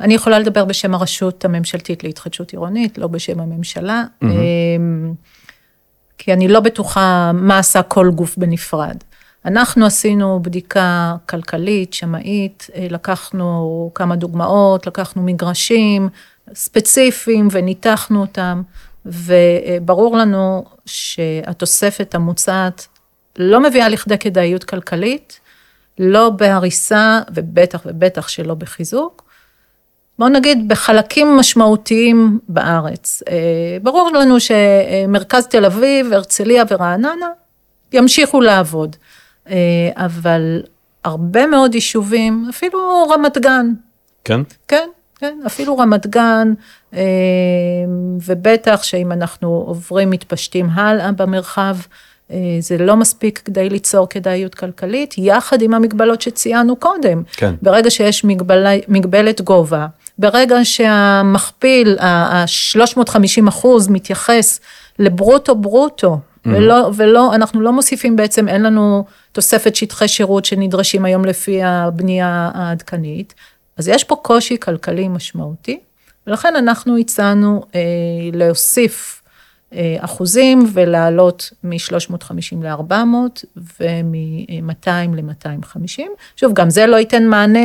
אני יכולה לדבר בשם הרשות הממשלתית להתחדשות עירונית, לא בשם הממשלה, אה, כי אני לא בטוחה מה עשה כל גוף בנפרד. אנחנו עשינו בדיקה כלכלית, שמאית, אה, לקחנו כמה דוגמאות, לקחנו מגרשים ספציפיים וניתחנו אותם, וברור לנו שהתוספת המוצעת לא מביאה לכדי כדאיות כלכלית, לא בהריסה ובטח ובטח שלא בחיזוק. בואו נגיד בחלקים משמעותיים בארץ. אה, ברור לנו שמרכז תל אביב, הרצליה ורעננה ימשיכו לעבוד, אה, אבל הרבה מאוד יישובים, אפילו רמת גן, כן? כן, כן, אפילו רמת גן, אה, ובטח שאם אנחנו עוברים, מתפשטים הלאה במרחב, זה לא מספיק כדי ליצור כדאיות כלכלית, יחד עם המגבלות שציינו קודם. כן. ברגע שיש מגבלה, מגבלת גובה, ברגע שהמכפיל, ה-350 אחוז מתייחס לברוטו ברוטו, ולא, ולא, אנחנו לא מוסיפים בעצם, אין לנו תוספת שטחי שירות שנדרשים היום לפי הבנייה העדכנית, אז יש פה קושי כלכלי משמעותי, ולכן אנחנו הצענו אה, להוסיף אה, אחוזים ולעלות מ-350 ל-400 ומ-200 ל-250. שוב, גם זה לא ייתן מענה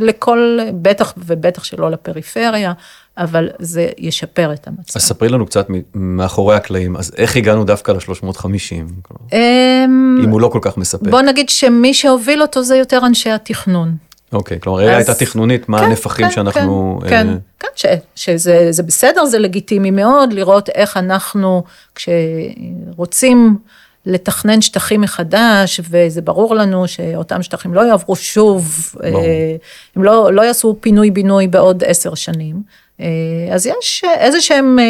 לכל, בטח ובטח שלא לפריפריה, אבל זה ישפר את המצב. אז ספרי לנו קצת מאחורי הקלעים, אז איך הגענו דווקא ל-350? אמ, אם הוא לא כל כך מספק. בוא נגיד שמי שהוביל אותו זה יותר אנשי התכנון. אוקיי, כלומר, ראייה אז- הייתה תכנונית, מה כן, הנפחים כן, שאנחנו... כן, כן, אה, כן ש, שזה זה בסדר, זה לגיטימי מאוד לראות איך אנחנו, כשרוצים לתכנן שטחים מחדש, וזה ברור לנו שאותם שטחים לא יעברו שוב. אה, הם לא, לא יעשו פינוי-בינוי בעוד עשר שנים, אה, אז יש איזה שהם אה, אה,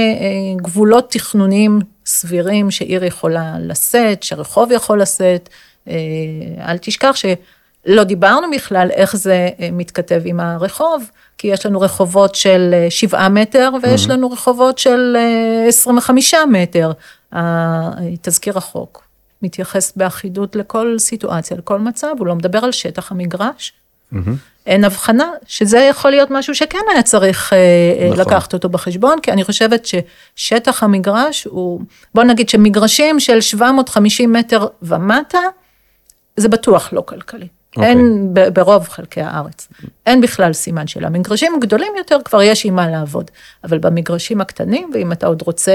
גבולות תכנוניים סבירים שעיר יכולה לשאת, שרחוב יכול לשאת, אה, אל תשכח ש... לא דיברנו בכלל איך זה אה, מתכתב עם הרחוב, כי יש לנו רחובות של אה, שבעה מטר ויש לנו רחובות של אה, 25 מטר. ה- תזכיר החוק מתייחס באחידות לכל סיטואציה, לכל מצב, הוא לא מדבר על שטח המגרש. אין הבחנה, שזה יכול להיות משהו שכן היה צריך אה, אה, נכון. לקחת אותו בחשבון, כי אני חושבת ששטח המגרש הוא, בוא נגיד שמגרשים של 750 מטר ומטה, זה בטוח לא כלכלי. אוקיי. אין ב- ברוב חלקי הארץ. אין בכלל סימן שאלה. מגרשים גדולים יותר כבר יש עם מה לעבוד. אבל במגרשים הקטנים, ואם אתה עוד רוצה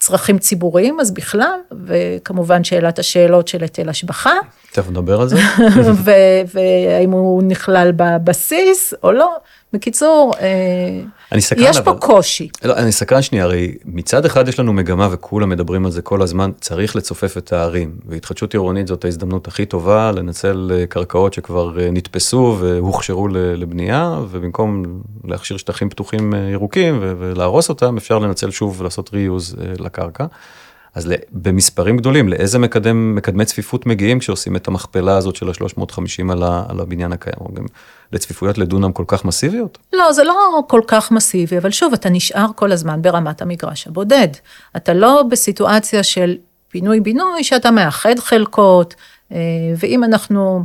צרכים ציבוריים, אז בכלל, וכמובן שאלת השאלות של היטל השבחה, תכף נדבר על זה. והאם הוא נכלל בבסיס או לא. בקיצור, אה, אני סקרן, יש פה קושי. לא, אני סקרן שנייה, הרי מצד אחד יש לנו מגמה וכולם מדברים על זה כל הזמן, צריך לצופף את הערים, והתחדשות עירונית זאת ההזדמנות הכי טובה לנצל אה, קרקעות שכבר אה, נתפסו והוכשרו לבנייה, ובמקום להכשיר שטחים פתוחים ירוקים ולהרוס אותם, אפשר לנצל שוב ולעשות reuse אה, לקרקע. אז במספרים גדולים, לאיזה מקדם, מקדמי צפיפות מגיעים כשעושים את המכפלה הזאת של ה-350 על, ה- על הבניין הקיים, גם לצפיפויות לדונם כל כך מסיביות? לא, זה לא כל כך מסיבי, אבל שוב, אתה נשאר כל הזמן ברמת המגרש הבודד. אתה לא בסיטואציה של פינוי-בינוי, שאתה מאחד חלקות, אה, ואם אנחנו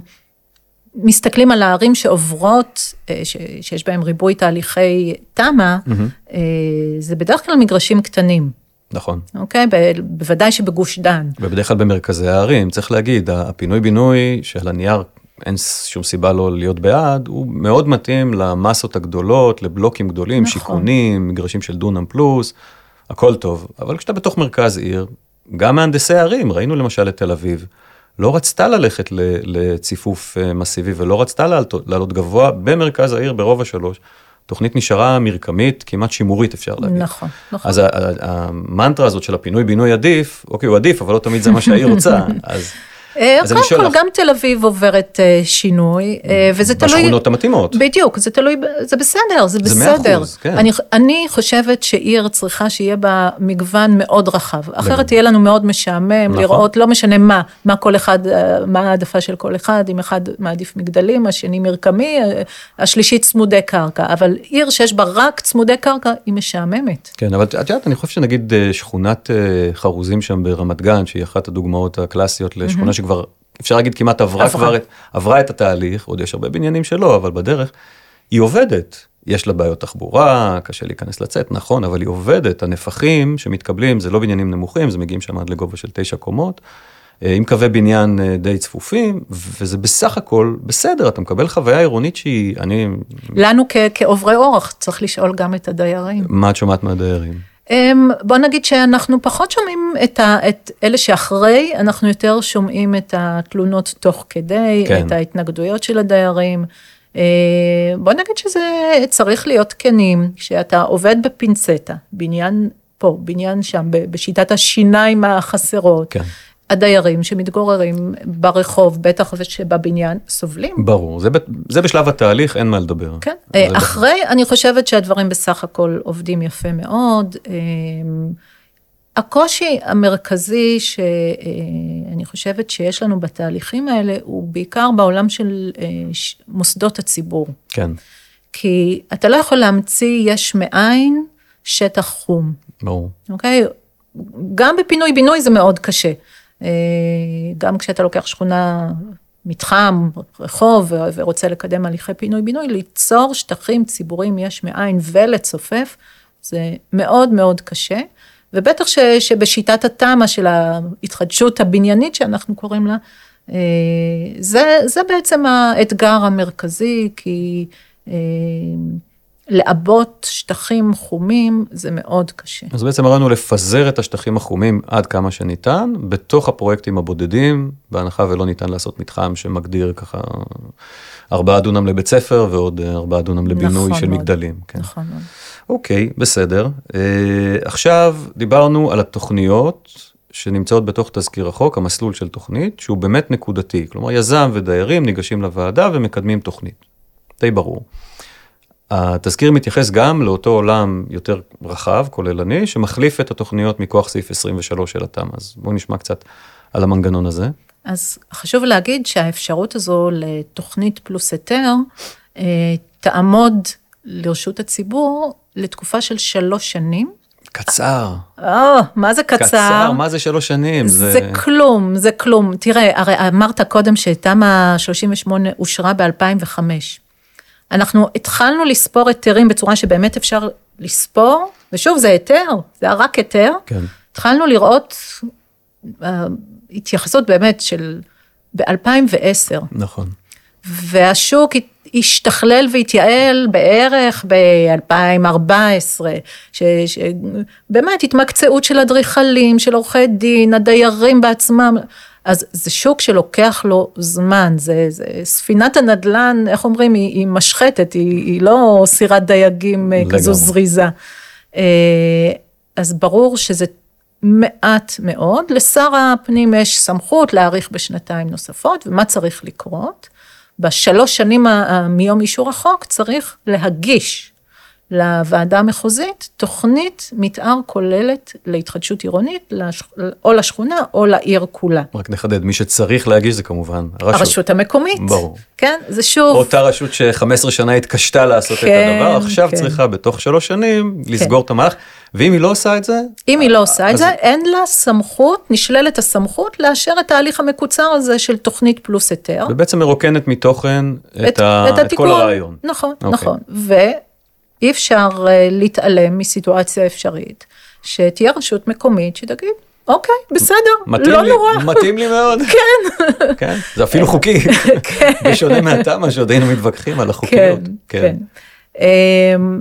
מסתכלים על הערים שעוברות, אה, ש- שיש בהן ריבוי תהליכי תמ"א, אה, זה בדרך כלל מגרשים קטנים, נכון. אוקיי? ב- בוודאי שבגוש דן. ובדרך כלל במרכזי הערים, צריך להגיד, הפינוי-בינוי שעל הנייר אין שום סיבה לא להיות בעד, הוא מאוד מתאים למסות הגדולות, לבלוקים גדולים, נכון. שיכונים, מגרשים של דונם פלוס, הכל טוב. אבל כשאתה בתוך מרכז עיר, גם מהנדסי ערים, ראינו למשל את תל אביב, לא רצתה ללכת לציפוף אה, מסיבי ולא רצתה לעלות, גבוה במרכז העיר ברוב השלוש. תוכנית נשארה מרקמית, כמעט שימורית אפשר להגיד. נכון, נכון. אז המנטרה הזאת של הפינוי-בינוי עדיף, אוקיי, הוא עדיף, אבל לא תמיד זה מה שהעיר רוצה. אז קודם שואל כל, לך- גם תל אביב עוברת אה, שינוי, אה, וזה תלוי... בשכונות המתאימות. בדיוק, זה תלוי, זה בסדר, זה זה מאה בסדר. אחוז, כן. אני, אני חושבת שעיר צריכה שיהיה בה מגוון מאוד רחב, אחרת יהיה לנו מאוד משעמם נכון. לראות, לא משנה מה, מה כל אחד, אה, מה העדפה של כל אחד, אם אחד מעדיף מגדלים, השני מרקמי, אה, השלישי צמודי קרקע, אבל עיר שיש בה רק צמודי קרקע, היא משעממת. כן, אבל את יודעת, אני חושב שנגיד אה, שכונת אה, חרוזים שם ברמת גן, שהיא אחת הדוגמאות הקלאסיות לשכונה שכבר, אפשר להגיד כמעט עברה. כבר, את- עברה את התהליך, עוד יש הרבה בניינים שלא, אבל בדרך, היא עובדת. יש לה בעיות תחבורה, קשה להיכנס לצאת, נכון, אבל היא עובדת. הנפחים שמתקבלים זה לא בניינים נמוכים, זה מגיעים שם עד לגובה של תשע קומות, אה, עם קווי בניין אה, די צפופים, וזה בסך הכל בסדר, אתה מקבל חוויה עירונית שהיא, אני, לנו כעוברי אורח, צריך לשאול גם את הדיירים. מה את שומעת מהדיירים? אמ, בוא נגיד שאנחנו פחות שומעים את, ה, את אלה שאחרי, אנחנו יותר שומעים את התלונות תוך כדי, כן. את ההתנגדויות של הדיירים. אה, בוא נגיד שזה צריך להיות כנים, שאתה עובד בפינצטה, בניין פה, בניין שם, בשיטת השיניים החסרות. כן. הדיירים שמתגוררים ברחוב, בטח ושבבניין, סובלים. ברור, זה, ב- זה בשלב התהליך, אין מה לדבר. כן, אה, ב- אחרי, אני חושבת שהדברים בסך הכל עובדים יפה מאוד. אמ, הקושי המרכזי שאני חושבת שיש לנו בתהליכים האלה, הוא בעיקר בעולם של אה, מוסדות הציבור. כן, כי אתה לא יכול להמציא יש מאין שטח חום. ברור. אוקיי? גם בפינוי-בינוי זה מאוד קשה. אה, גם כשאתה לוקח שכונה, מתחם, רחוב, ורוצה לקדם הליכי פינוי-בינוי, ליצור שטחים ציבוריים יש מאין ולצופף, זה מאוד מאוד קשה. ובטח ש, שבשיטת התמ"א של ההתחדשות הבניינית שאנחנו קוראים לה, אה, זה, זה בעצם האתגר המרכזי, כי אה, לעבות שטחים חומים זה מאוד קשה. אז בעצם הרעיון הוא לפזר את השטחים החומים עד כמה שניתן, בתוך הפרויקטים הבודדים, בהנחה ולא ניתן לעשות מתחם שמגדיר ככה ארבעה דונם לבית ספר ועוד ארבעה דונם לבינוי נכון של מאוד. מגדלים. כן. נכון מאוד. אוקיי, בסדר. אה, עכשיו דיברנו על התוכניות שנמצאות בתוך תזכיר החוק, המסלול של תוכנית, שהוא באמת נקודתי. כלומר, יזם ודיירים ניגשים לוועדה ומקדמים תוכנית. די ברור. התזכיר מתייחס גם לאותו עולם יותר רחב, כוללני, שמחליף את התוכניות מכוח סעיף 23 של התמ"א. אז בואו נשמע קצת על המנגנון הזה. אז חשוב להגיד שהאפשרות הזו לתוכנית פלוס היתר אה, תעמוד לרשות הציבור לתקופה של שלוש שנים. קצר. או, מה זה קצר? קצר, מה זה שלוש שנים? זה... זה כלום, זה כלום. תראה, הרי אמרת קודם שתמ"א 38 אושרה ב-2005. אנחנו התחלנו לספור היתרים בצורה שבאמת אפשר לספור, ושוב, זה היתר, זה רק היתר. כן. התחלנו לראות uh, התייחסות באמת של ב-2010, נכון. והשוק השתכלל והתייעל בערך ב-2014, שבאמת התמקצעות של אדריכלים, של עורכי דין, הדיירים בעצמם. אז זה שוק שלוקח לו זמן, זה, זה ספינת הנדלן, איך אומרים, היא, היא משחטת, היא, היא לא סירת דייגים לגמרי. כזו זריזה. אז ברור שזה מעט מאוד, לשר הפנים יש סמכות להאריך בשנתיים נוספות, ומה צריך לקרות? בשלוש שנים מיום אישור החוק צריך להגיש לוועדה המחוזית תוכנית מתאר כוללת להתחדשות עירונית, או לשכונה או לעיר כולה. רק נחדד, מי שצריך להגיש זה כמובן הרשות. הרשות המקומית. ברור. כן, זה שוב. אותה רשות ש-15 שנה התקשתה לעשות כן, את הדבר, עכשיו כן. צריכה בתוך שלוש שנים לסגור כן. את המהלך, ואם היא לא עושה את זה? אם היא לא עושה את זה, אין לה סמכות, נשללת הסמכות לאשר את ההליך המקוצר הזה של תוכנית פלוס היתר. ובעצם מרוקנת מתוכן את, את, ה... את, את כל הרעיון. נכון, okay. נכון. ו... אי אפשר להתעלם מסיטואציה אפשרית, שתהיה רשות מקומית שתגיד, אוקיי, בסדר, לא לי, נורא. מתאים לי מאוד. כן. כן, זה אפילו חוקי. כן. בשונה מהתמ"א שעוד היינו מתווכחים על החוקיות. כן, כן.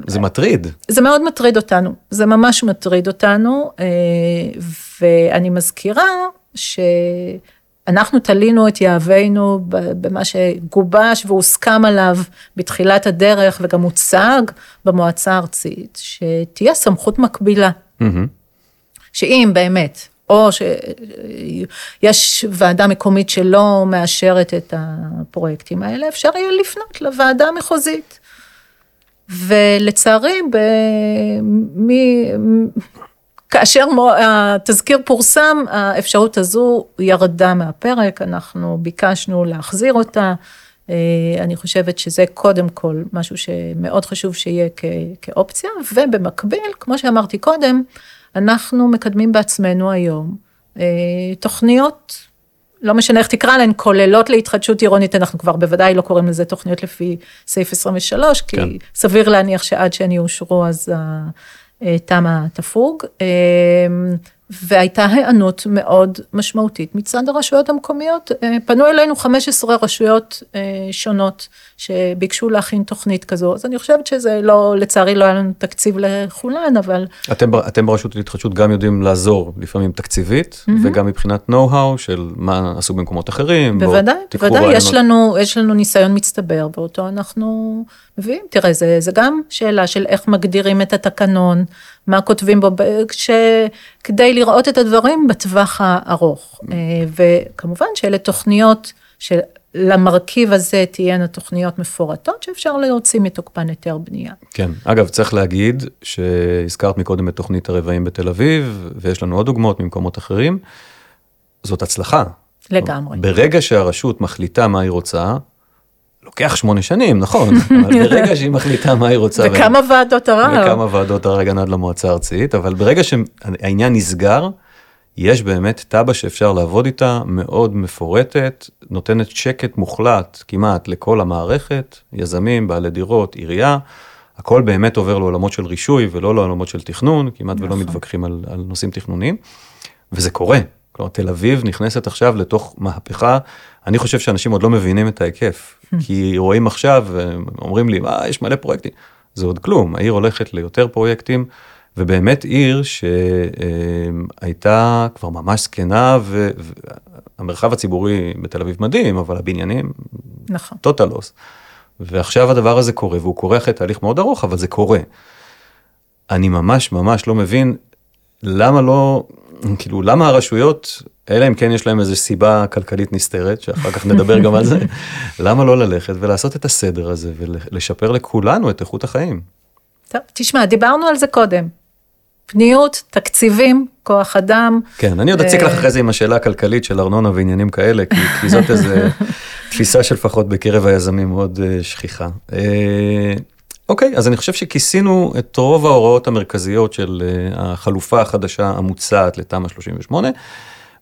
זה מטריד. זה מאוד מטריד אותנו, זה ממש מטריד אותנו, ואני מזכירה ש... אנחנו תלינו את יהבנו במה שגובש והוסכם עליו בתחילת הדרך וגם הוצג במועצה הארצית, שתהיה סמכות מקבילה. Mm-hmm. שאם באמת, או שיש ועדה מקומית שלא מאשרת את הפרויקטים האלה, אפשר יהיה לפנות לוועדה המחוזית. ולצערי, ב... כאשר התזכיר פורסם, האפשרות הזו ירדה מהפרק, אנחנו ביקשנו להחזיר אותה. אני חושבת שזה קודם כל משהו שמאוד חשוב שיהיה כאופציה, ובמקביל, כמו שאמרתי קודם, אנחנו מקדמים בעצמנו היום תוכניות, לא משנה איך תקרא להן, כוללות להתחדשות עירונית, אנחנו כבר בוודאי לא קוראים לזה תוכניות לפי סעיף 23, כי כן. סביר להניח שעד שהן יאושרו אז תמ"א תפוג, והייתה היענות מאוד משמעותית מצד הרשויות המקומיות. פנו אלינו 15 רשויות שונות שביקשו להכין תוכנית כזו, אז אני חושבת שזה לא, לצערי לא היה לנו תקציב לכולן, אבל... אתם, אתם ברשות להתחדשות גם יודעים לעזור לפעמים תקציבית, mm-hmm. וגם מבחינת נו-האו של מה עשו במקומות אחרים. בוודאי, בוודאי, יש לנו, יש לנו ניסיון מצטבר, ואותו אנחנו מביאים. תראה, זה, זה גם שאלה של איך מגדירים את התקנון, מה כותבים בו, ש... כדי לראות את הדברים בטווח הארוך. וכמובן שאלה תוכניות שלמרכיב הזה תהיינה תוכניות מפורטות שאפשר להוציא מתוקפן היתר בנייה. כן, אגב, צריך להגיד שהזכרת מקודם את תוכנית הרבעים בתל אביב, ויש לנו עוד דוגמאות ממקומות אחרים, זאת הצלחה. לגמרי. ברגע שהרשות מחליטה מה היא רוצה, לוקח שמונה שנים, נכון, אבל ברגע שהיא מחליטה מה היא רוצה. וכמה. ועדות ערר. וכמה ועדות ערר עד למועצה הארצית, אבל ברגע שהעניין נסגר, יש באמת תב"ע שאפשר לעבוד איתה, מאוד מפורטת, נותנת שקט מוחלט כמעט לכל המערכת, יזמים, בעלי דירות, עירייה, הכל באמת עובר לעולמות של רישוי ולא לעולמות של תכנון, כמעט נכון. ולא מתווכחים על, על נושאים תכנוניים, וזה קורה. כלומר, תל אביב נכנסת עכשיו לתוך מהפכה, אני חושב שאנשים עוד לא מבינים את ההיקף, כי רואים עכשיו, אומרים לי, מה, יש מלא פרויקטים. זה עוד כלום, העיר הולכת ליותר פרויקטים, ובאמת עיר שהייתה כבר ממש זקנה, והמרחב הציבורי בתל אביב מדהים, אבל הבניינים, נכון. טוטלוס. ועכשיו הדבר הזה קורה, והוא קורה אחרי תהליך מאוד ארוך, אבל זה קורה. אני ממש ממש לא מבין למה לא, כאילו, למה הרשויות, אלא אם כן יש להם איזו סיבה כלכלית נסתרת, שאחר כך נדבר גם על זה, למה לא ללכת ולעשות את הסדר הזה ולשפר לכולנו את איכות החיים. טוב, תשמע, דיברנו על זה קודם. פניות, תקציבים, כוח אדם. כן, אני עוד אציק לך אחרי זה עם השאלה הכלכלית של ארנונה ועניינים כאלה, כי, כי זאת איזו תפיסה שלפחות בקרב היזמים מאוד uh, שכיחה. Uh, אוקיי, אז אני חושב שכיסינו את רוב ההוראות המרכזיות של החלופה החדשה המוצעת לתמ"א 38,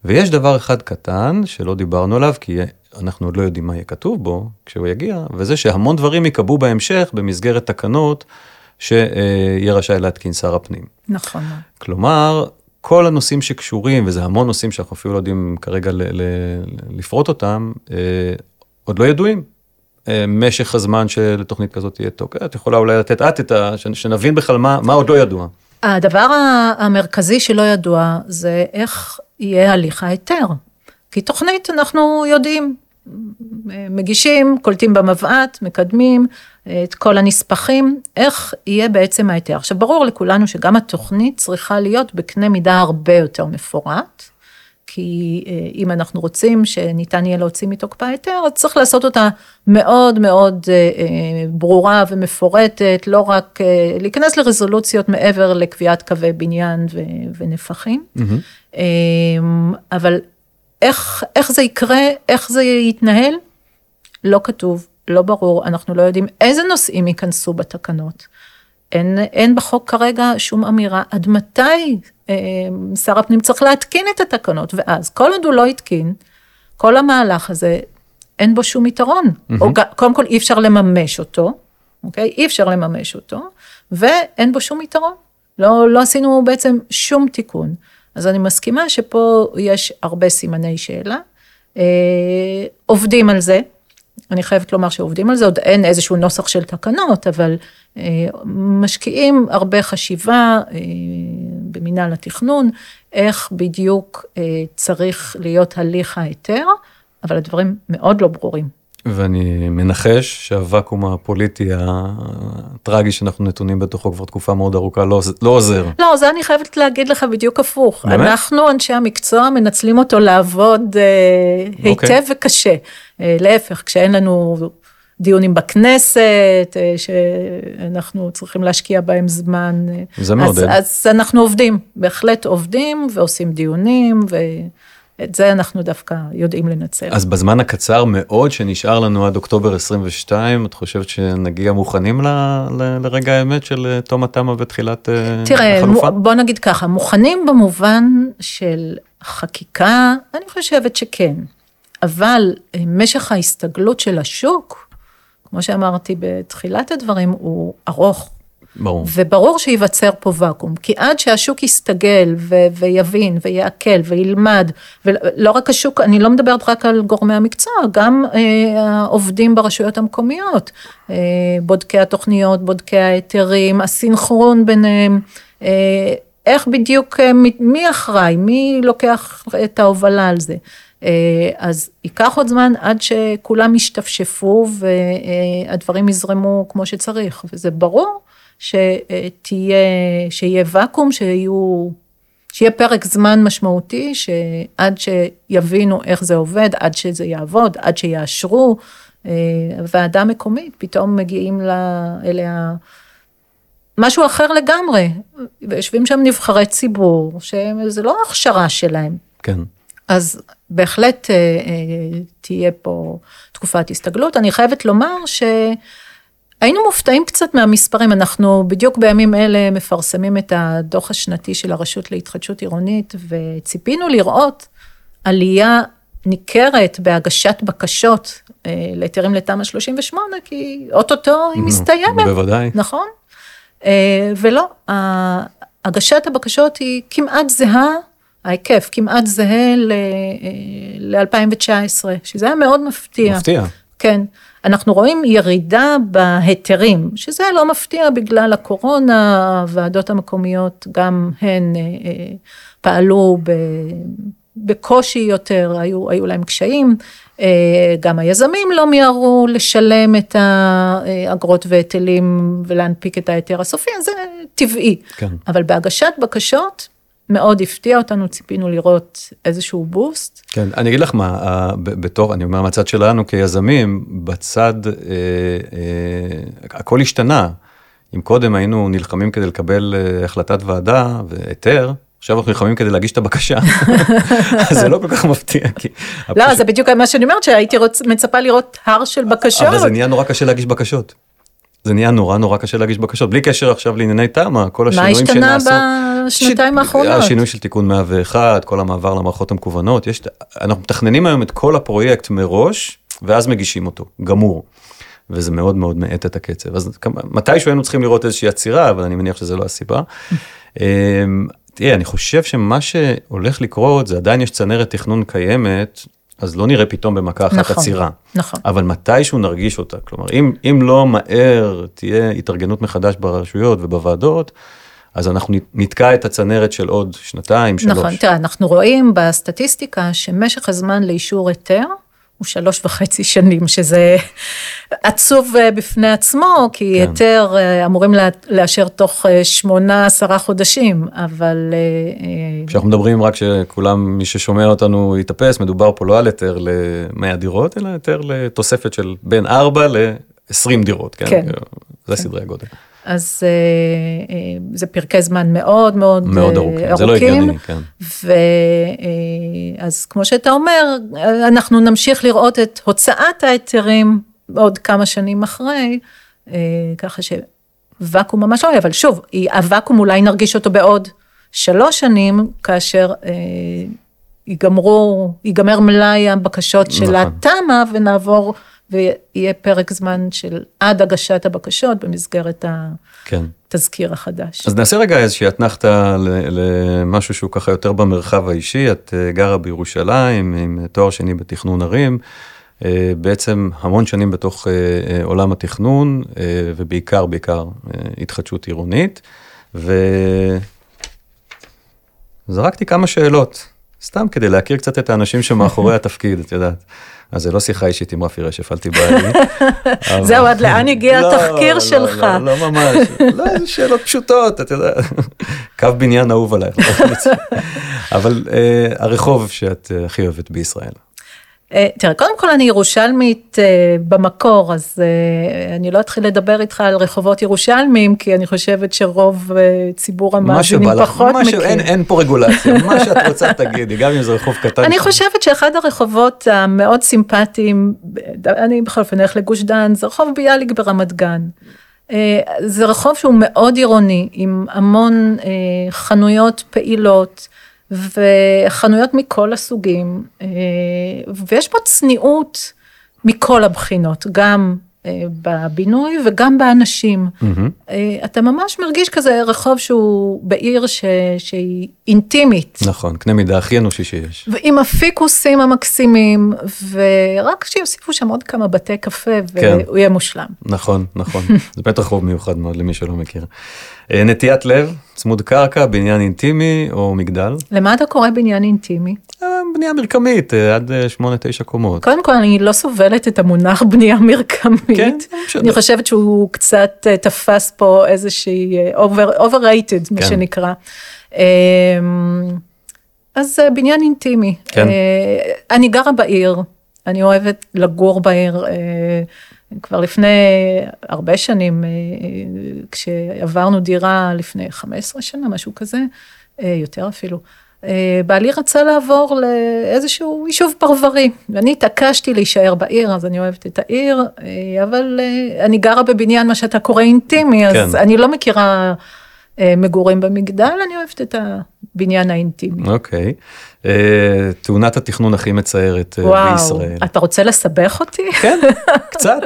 ויש דבר אחד קטן שלא דיברנו עליו, כי אנחנו עוד לא יודעים מה יהיה כתוב בו כשהוא יגיע, וזה שהמון דברים ייקבעו בהמשך במסגרת תקנות. שיהיה רשאי להתקין שר הפנים. נכון. כלומר, כל הנושאים שקשורים, וזה המון נושאים שאנחנו אפילו לא יודעים כרגע לפרוט אותם, אה, עוד לא ידועים. אה, משך הזמן שלתוכנית כזאת תהיה תוקף, את יכולה אולי לתת את, את ה... שנבין בכלל מה, מה עוד לא ידוע. הדבר המרכזי שלא ידוע זה איך יהיה הליך ההיתר. כי תוכנית אנחנו יודעים, מגישים, קולטים במבעט, מקדמים את כל הנספחים, איך יהיה בעצם ההיתר. עכשיו, ברור לכולנו שגם התוכנית צריכה להיות בקנה מידה הרבה יותר מפורט, כי אה, אם אנחנו רוצים שניתן יהיה להוציא מתוקפה היתר, אז צריך לעשות אותה מאוד מאוד אה, אה, ברורה ומפורטת, לא רק להיכנס לרזולוציות מעבר לקביעת קווי בניין ונפחים. Mm-hmm. אבל איך, איך זה יקרה, איך זה יתנהל, לא כתוב, לא ברור, אנחנו לא יודעים איזה נושאים ייכנסו בתקנות. אין, אין בחוק כרגע שום אמירה עד מתי אה, שר הפנים צריך להתקין את התקנות, ואז כל עוד הוא לא התקין, כל המהלך הזה, אין בו שום יתרון. Mm-hmm. או, קודם כל אי אפשר לממש אותו, אוקיי? אי אפשר לממש אותו, ואין בו שום יתרון. לא, לא עשינו בעצם שום תיקון. אז אני מסכימה שפה יש הרבה סימני שאלה. אה, עובדים על זה, אני חייבת לומר שעובדים על זה, עוד אין איזשהו נוסח של תקנות, אבל אה, משקיעים הרבה חשיבה אה, במינהל התכנון, איך בדיוק צריך להיות הליך ההיתר, אבל הדברים מאוד לא ברורים. ואני מנחש שהוואקום הפוליטי הטרגי שאנחנו נתונים בתוכו כבר תקופה מאוד ארוכה לא, לא עוזר. לא, זה אני חייבת להגיד לך בדיוק הפוך. באמת? אנחנו, אנשי המקצוע, מנצלים אותו לעבוד אה, היטב okay. אוקיי. וקשה. אה, להפך, כשאין לנו דיונים בכנסת, אה, שאנחנו צריכים להשקיע בהם זמן. אה, זה מעודד. אז, אז אנחנו עובדים, בהחלט עובדים ועושים דיונים. ו... את זה אנחנו דווקא יודעים לנצל. אז בזמן הקצר מאוד שנשאר לנו עד אוקטובר 22, את חושבת שנגיע מוכנים ל, ל, לרגע האמת של אה, תום התמה ותחילת אה, תראה, החלופה? תראה, בוא נגיד ככה, מוכנים במובן של חקיקה, אני חושבת שכן, אבל אה, משך ההסתגלות של השוק, כמו שאמרתי בתחילת הדברים, הוא ארוך. ברור. וברור שייווצר פה ואקום, כי עד שהשוק יסתגל ו- ויבין ויעכל וילמד, ולא רק השוק, אני לא מדברת רק על גורמי המקצוע, גם אה, העובדים ברשויות המקומיות, אה, בודקי התוכניות, בודקי ההיתרים, הסינכרון ביניהם, אה, איך בדיוק, אה, מי אחראי, מי לוקח את ההובלה על זה. אה, אז ייקח עוד זמן עד שכולם ישתפשפו והדברים יזרמו כמו שצריך, וזה ברור שתהיה, שיהיה ואקום, שיהיו, שיהיה פרק זמן משמעותי, שעד שיבינו איך זה עובד, עד שזה יעבוד, עד שיאשרו, אה, ועדה מקומית, פתאום מגיעים לה, אליה משהו אחר לגמרי, ויושבים שם נבחרי ציבור, שזה לא הכשרה שלהם. כן. אז בהחלט אה, אה, תהיה פה תקופת הסתגלות. אני חייבת לומר ש... היינו מופתעים קצת מהמספרים, אנחנו בדיוק בימים אלה מפרסמים את הדוח השנתי של הרשות להתחדשות עירונית, וציפינו לראות עלייה ניכרת בהגשת בקשות אה, להיתרים לתמ"א 38, כי אוטוטו היא מסתיימת. בוודאי. נכון? אה, ולא, הגשת הבקשות היא כמעט זהה, ההיקף כמעט זהה ל-2019, אה, שזה היה מאוד מפתיע. מפתיע. כן. אנחנו רואים ירידה בהיתרים, שזה לא מפתיע בגלל הקורונה, הוועדות המקומיות גם הן אה, אה, פעלו ב... בקושי יותר, היו, היו להם קשיים, אה, גם היזמים לא מיהרו לשלם את האגרות והיטלים ולהנפיק את ההיתר הסופי, אז זה טבעי. כן. אבל בהגשת בקשות, מאוד הפתיע אותנו, ציפינו לראות איזשהו בוסט. כן, אני אגיד לך מה, בתור, אני אומר מהצד שלנו כיזמים, בצד, אה, אה, הכל השתנה. אם קודם היינו נלחמים כדי לקבל אה, החלטת ועדה והיתר, עכשיו אנחנו נלחמים כדי להגיש את הבקשה. זה לא כל כך מפתיע, כי... לא, הפשוט... זה בדיוק מה שאני אומרת, שהייתי רוצ... מצפה לראות הר של בקשות. אבל זה נהיה נורא קשה להגיש בקשות. זה נהיה נורא נורא קשה להגיש בקשות, בלי קשר עכשיו לענייני תמ"א, כל השינויים שנעשו. מה השתנה בשנתיים האחרונות? השינוי של תיקון 101, כל המעבר למערכות המקוונות, יש, אנחנו מתכננים היום את כל הפרויקט מראש, ואז מגישים אותו, גמור. וזה מאוד מאוד מאט את הקצב. אז מתישהו היינו צריכים לראות איזושהי עצירה, אבל אני מניח שזה לא הסיבה. אמ, תראה, אני חושב שמה שהולך לקרות, זה עדיין יש צנרת תכנון קיימת, אז לא נראה פתאום במכה אחת נכון, עצירה. נכון. אבל מתישהו נרגיש אותה. כלומר, אם, אם לא מהר תהיה התארגנות מחדש ברשויות ובוועדות, אז אנחנו נתקע את הצנרת של עוד שנתיים, שלוש. נכון, תראה, אנחנו רואים בסטטיסטיקה שמשך הזמן לאישור היתר, הוא שלוש וחצי שנים, שזה עצוב אה, בפני עצמו, כי כן. היתר אה, אמורים לאשר תוך אה, שמונה, עשרה חודשים, אבל... כשאנחנו מדברים רק שכולם, מי ששומע אותנו יתאפס, מדובר פה לא על היתר ל-100 דירות, אלא היתר לתוספת של בין 4 ל-20 דירות, כן? כן. זה כן. סדרי הגודל. אז אה, אה, זה פרקי זמן מאוד מאוד, מאוד ארוכים, ארוכים, זה לא הגיוני, כן. ואז אה, כמו שאתה אומר, אנחנו נמשיך לראות את הוצאת ההיתרים עוד כמה שנים אחרי, ככה שוואקום ממש לא יהיה, אבל שוב, הוואקום אולי נרגיש אותו בעוד שלוש שנים, כאשר ייגמרו, ייגמר מלאי הבקשות של נכון. התמ"א ונעבור ויהיה פרק זמן של עד הגשת הבקשות במסגרת כן. התזכיר החדש. אז נעשה רגע איזושהי אתנחתא למשהו שהוא ככה יותר במרחב האישי. את אה, גרה בירושלים עם תואר שני בתכנון ערים. אה, בעצם המון שנים בתוך אה, עולם התכנון, ובעיקר, בעיקר התחדשות עירונית. וזרקתי כמה שאלות, סתם כדי להכיר קצת את האנשים שמאחורי התפקיד, את יודעת. אז זה לא שיחה אישית עם רפי רשף, אל תיבהלי. זהו, עד לאן הגיע לא, התחקיר לא, שלך? לא, לא, לא ממש, לא, זה שאלות פשוטות, אתה יודע, קו בניין אהוב עלייך. אבל אה, הרחוב שאת אה, הכי אוהבת בישראל. אה, תראה, קודם כל אני ירושלמית אה, במקור, אז אה, אני לא אתחיל לדבר איתך על רחובות ירושלמים, כי אני חושבת שרוב ציבור המאזינים פחות מכיר. אין, אין פה רגולציה, מה שאת רוצה תגידי, גם אם זה רחוב קטן. אני חושבת שאחד הרחובות המאוד סימפטיים, אני בכל אופן אלך לגוש דן, זה רחוב ביאליק ברמת גן. זה רחוב שהוא מאוד עירוני, עם המון חנויות פעילות. וחנויות מכל הסוגים, אה, ויש פה צניעות מכל הבחינות, גם בבינוי וגם באנשים. Mm-hmm. אתה ממש מרגיש כזה רחוב שהוא בעיר ש... שהיא אינטימית. נכון, קנה מידה הכי אנושי שיש. ועם הפיקוסים המקסימים, ורק שיוסיפו שם עוד כמה בתי קפה כן. והוא יהיה מושלם. נכון, נכון. זה בטח רחוב מיוחד מאוד למי שלא מכיר. אה, נטיית לב, צמוד קרקע, בניין אינטימי או מגדל? למה אתה קורא בניין אינטימי? אה, בנייה מרקמית, אה, עד 8-9 קומות. קודם כל, אני לא סובלת את המונח בנייה מרקמית. כן, אני חושבת שהוא קצת תפס פה איזושהי overrated, מה כן. שנקרא. אז בניין אינטימי. כן. אני גרה בעיר, אני אוהבת לגור בעיר. כבר לפני הרבה שנים, אה, כשעברנו דירה לפני 15 שנה, משהו כזה, אה, יותר אפילו, אה, בעלי רצה לעבור לאיזשהו יישוב פרברי, ואני התעקשתי להישאר בעיר, אז אני אוהבת את העיר, אבל אני גרה בבניין, מה שאתה קורא אינטימי, אז כן. אני לא מכירה מגורים במגדל, אני אוהבת את הבניין האינטימי. אוקיי. אה, תאונת התכנון הכי מצערת אה, וואו, בישראל. וואו, אתה רוצה לסבך אותי? כן, קצת.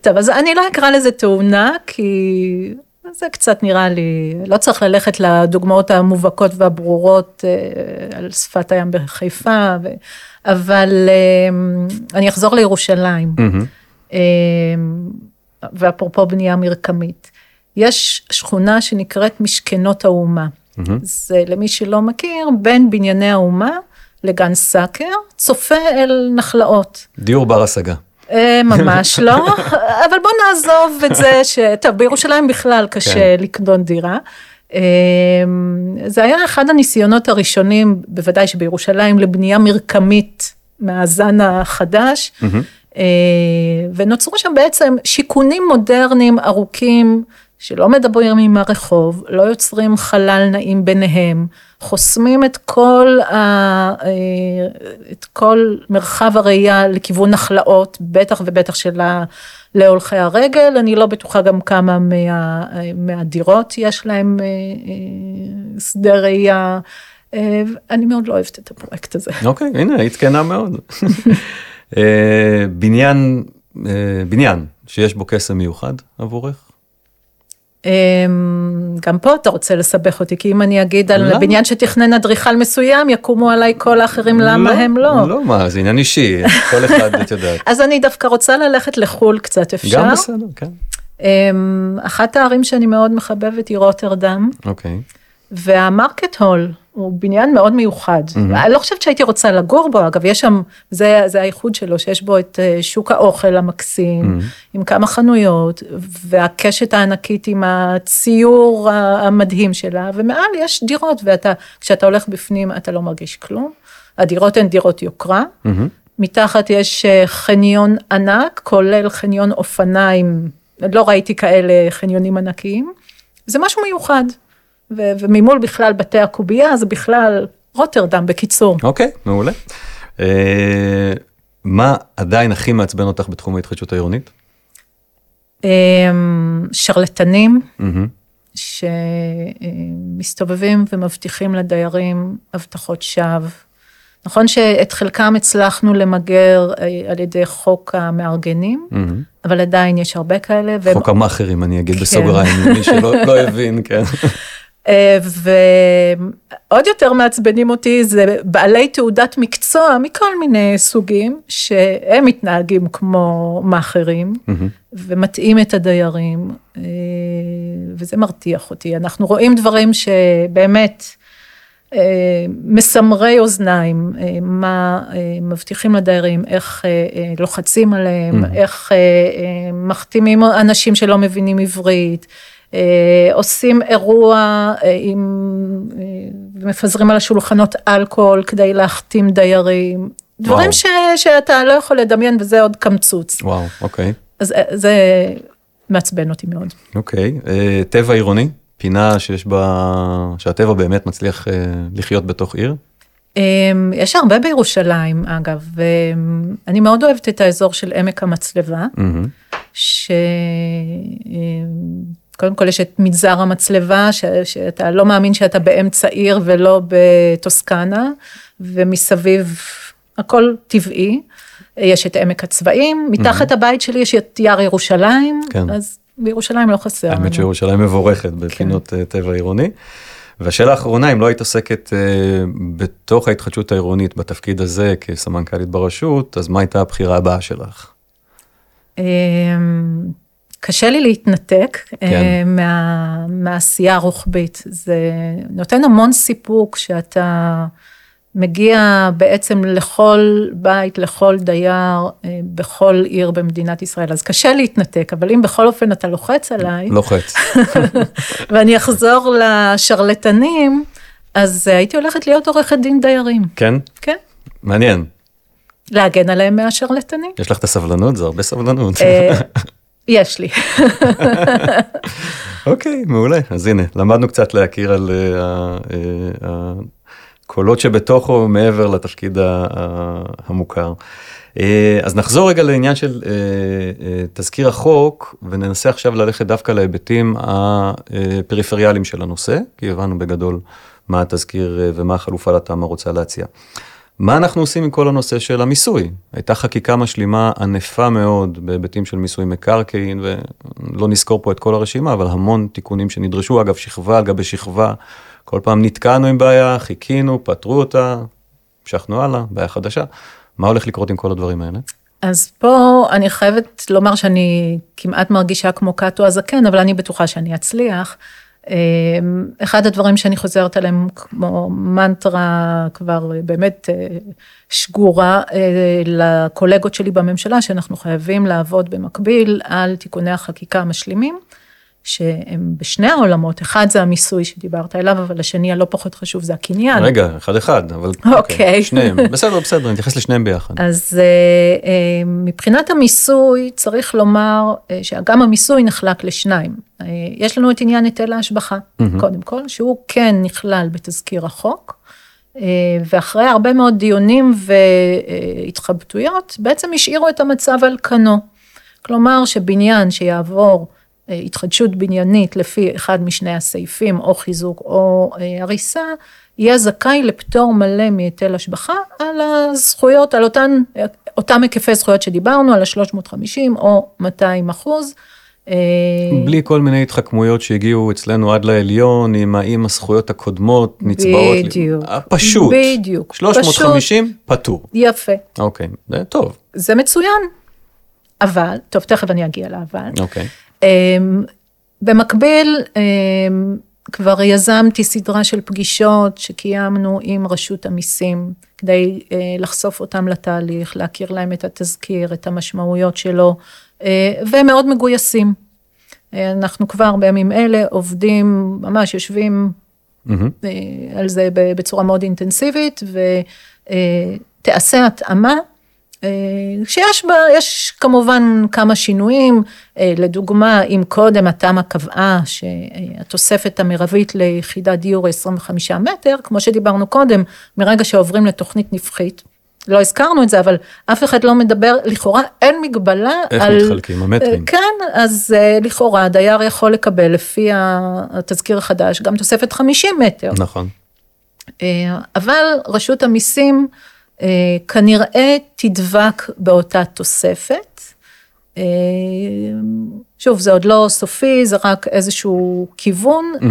טוב, אז אני לא אקרא לזה תאונה, כי זה קצת נראה לי, לא צריך ללכת לדוגמאות המובהקות והברורות אה, על שפת הים בחיפה, ו... אבל אה, אני אחזור לירושלים. אה, ואפרופו בנייה מרקמית, יש שכונה שנקראת משכנות האומה. זה למי שלא מכיר, בין בנייני האומה לגן סאקר, צופה אל נחלאות. דיור בר השגה. אה, ממש לא, אבל בוא נעזוב את זה, ש... טוב, בירושלים בכלל קשה כן. לקנות דירה. אה, זה היה אחד הניסיונות הראשונים, בוודאי שבירושלים, לבנייה מרקמית מהזן החדש, אה, ונוצרו שם בעצם שיכונים מודרניים ארוכים, שלא מדברים עם הרחוב, לא יוצרים חלל נעים ביניהם, חוסמים את כל, ה, אה, את כל מרחב הראייה לכיוון נחלאות, בטח ובטח של ה- להולכי הרגל, אני לא בטוחה גם כמה מה, מהדירות יש להם אה, אה, שדה ראייה. אני מאוד לא אוהבת את הפרויקט הזה. אוקיי, הנה, היית כנה מאוד. בניין, בניין שיש בו קסם מיוחד עבורך? אמ, גם פה אתה רוצה לסבך אותי, כי אם אני אגיד על למה? בניין שתכנן אדריכל מסוים, יקומו עליי כל האחרים למה הם לא. לא, מה, זה עניין אישי, כל אחד, את יודעת. אז אני דווקא רוצה ללכת לחו"ל קצת, אפשר? גם בסדר, כן. אמ, אחת הערים שאני מאוד מחבבת היא רוטרדם, אוקיי. והמרקט הול הוא בניין מאוד מיוחד. אני לא חושבת שהייתי רוצה לגור בו, אגב, יש שם, זה, זה הייחוד שלו, שיש בו את אה, שוק האוכל המקסים, עם כמה חנויות, והקשת הענקית עם הציור המדהים שלה, ומעל יש דירות, ואתה, כשאתה הולך בפנים, אתה לא מרגיש כלום. הדירות הן דירות יוקרה. מתחת יש אה, חניון ענק, כולל חניון אופניים, לא ראיתי כאלה חניונים ענקיים. זה משהו מיוחד. ו- וממול בכלל בתי הקובייה, זה בכלל רוטרדם, בקיצור. אוקיי, מעולה. אה, מה עדיין הכי מעצבן אותך בתחום ההתחדשות העירונית? אמ, שרלטנים, מהמם. שמסתובבים ומבטיחים לדיירים הבטחות שווא. נכון שאת חלקם הצלחנו למגר אה, על ידי חוק המארגנים, מהמם. אבל עדיין יש הרבה כאלה. והם- חוק המאכערים, אני אגיד כן. בסוגריים, למי שלא לא הבין, כן. אה, ועוד יותר מעצבנים אותי זה בעלי תעודת מקצוע מכל מיני סוגים, שהם מתנהגים כמו מאכערים, ומטעים את הדיירים, אה, וזה מרתיח אותי. אנחנו רואים דברים שבאמת אה, מסמרי אוזניים, מה מבטיחים לדיירים, איך לוחצים עליהם, איך אה, אה, מחתימים אנשים שלא מבינים עברית. אה, עושים אירוע אה, עם, אה, ומפזרים על השולחנות אלכוהול כדי להחתים דיירים. דברים וואו. ש, שאתה לא יכול לדמיין וזה עוד קמצוץ. וואו, אוקיי. אז אה, זה מעצבן אותי מאוד. אוקיי. אה, טבע עירוני, פינה שיש בה, שהטבע באמת מצליח אה, לחיות בתוך עיר. אמ, יש הרבה בירושלים אגב, ואני מאוד אוהבת את האזור של עמק המצלבה, מהמם. שקודם כל יש את מנזר המצלבה, ש... שאתה לא מאמין שאתה באמצע עיר ולא בטוסקנה, ומסביב הכל טבעי. יש את עמק הצבעים, מתחת הבית שלי יש את יער ירושלים, כן. אז בירושלים לא חסר. האמת שירושלים מבורכת בפינות אה, טבע עירוני. והשאלה האחרונה, אם לא היית עוסקת אה, בתוך ההתחדשות העירונית בתפקיד הזה כסמנכ"לית ברשות, אז מה הייתה הבחירה הבאה שלך? אמ, קשה לי להתנתק כן. אה, מה, מהעשייה הרוחבית. זה נותן המון סיפוק שאתה מגיע בעצם לכל בית, לכל דייר, אה, בכל עיר במדינת ישראל. אז קשה להתנתק, אבל אם בכל אופן אתה לוחץ עליי, לוחץ. ואני אחזור לשרלטנים, אז אה, הייתי הולכת להיות עורכת דין דיירים. כן? כן, מעניין. להגן עליהם מהשרלטנים. יש לך את הסבלנות? זה הרבה סבלנות. יש לי. אוקיי, מעולה. אז הנה, למדנו קצת להכיר על אה, אה, הקולות שבתוכו מעבר לתפקיד ה- המוכר. אה, אז נחזור רגע לעניין של תזכיר החוק, וננסה עכשיו ללכת דווקא להיבטים הפריפריאליים של הנושא, כי הבנו בגדול מה התזכיר ומה החלופה לתמ"א רוצה להציע. מה אנחנו עושים עם כל הנושא של המיסוי? הייתה חקיקה משלימה ענפה מאוד בהיבטים של מיסוי מקרקעין, ולא נזכור פה את כל הרשימה, אבל המון תיקונים שנדרשו, אגב, שכבה על גבי שכבה, כל פעם נתקענו עם בעיה, חיכינו, פתרו אותה, המשכנו הלאה, בעיה חדשה. מה הולך לקרות עם כל הדברים האלה? אז פה אני חייבת לומר שאני כמעט מרגישה כמו קאטו הזקן, אבל אני בטוחה שאני אצליח. אמ, אחד הדברים שאני חוזרת עליהם כמו מנטרה כבר באמת אה, שגורה אה, לקולגות שלי בממשלה, שאנחנו חייבים לעבוד במקביל על תיקוני החקיקה המשלימים. שהם בשני העולמות, אחד זה המיסוי שדיברת עליו, אבל השני הלא פחות חשוב זה הקניין. רגע, אחד אחד, אבל אוקיי. Okay. אוקיי, שניהם, בסדר, בסדר, נתייחס לשניהם ביחד. אז uh, uh, מבחינת המיסוי, צריך לומר uh, שגם המיסוי נחלק לשניים. Uh, יש לנו את עניין היטל ההשבחה, mm-hmm. קודם כל, שהוא כן נכלל בתזכיר החוק. uh, ואחרי הרבה מאוד דיונים והתחבטויות, בעצם השאירו את המצב על כנו. כלומר, שבניין שיעבור התחדשות בניינית לפי אחד משני הסעיפים, או חיזוק או אה, הריסה, יהיה זכאי לפטור מלא מהיטל השבחה על הזכויות, על אותן, אותם היקפי זכויות שדיברנו, על ה-350 או 200 אחוז. אה, בלי כל מיני התחכמויות שהגיעו אצלנו עד לעליון, עם האם הזכויות הקודמות נצבעות. בדיוק. פשוט. בדיוק. 350 פשוט. פטור. יפה. אוקיי, זה טוב. זה מצוין. אבל, טוב, תכף אני אגיע לאבל. אוקיי. אמ, במקביל, אמ, כבר יזמתי סדרה של פגישות שקיימנו עם רשות המיסים, כדי אה, לחשוף אותם לתהליך, להכיר להם את התזכיר, את המשמעויות שלו, אה, והם מאוד מגויסים. אה, אנחנו כבר בימים אלה עובדים, ממש יושבים mm-hmm. על זה בצורה מאוד אינטנסיבית, ותעשה התאמה שיש בה, יש כמובן כמה שינויים, אה, לדוגמה, אם קודם התמ"א קבעה שהתוספת המרבית ליחידת דיור היא 25 מטר, כמו שדיברנו קודם, מרגע שעוברים לתוכנית נפחית, לא הזכרנו את זה, אבל אף אחד לא מדבר, לכאורה אין מגבלה איך על... איך מתחלקים המטרים? אה, כן, אז לכאורה דייר יכול לקבל לפי התזכיר החדש גם תוספת 50 מטר. נכון. אבל רשות המיסים, אה, כנראה תדבק באותה תוספת. אה, שוב, זה עוד לא סופי, זה רק איזשהו כיוון, mm-hmm.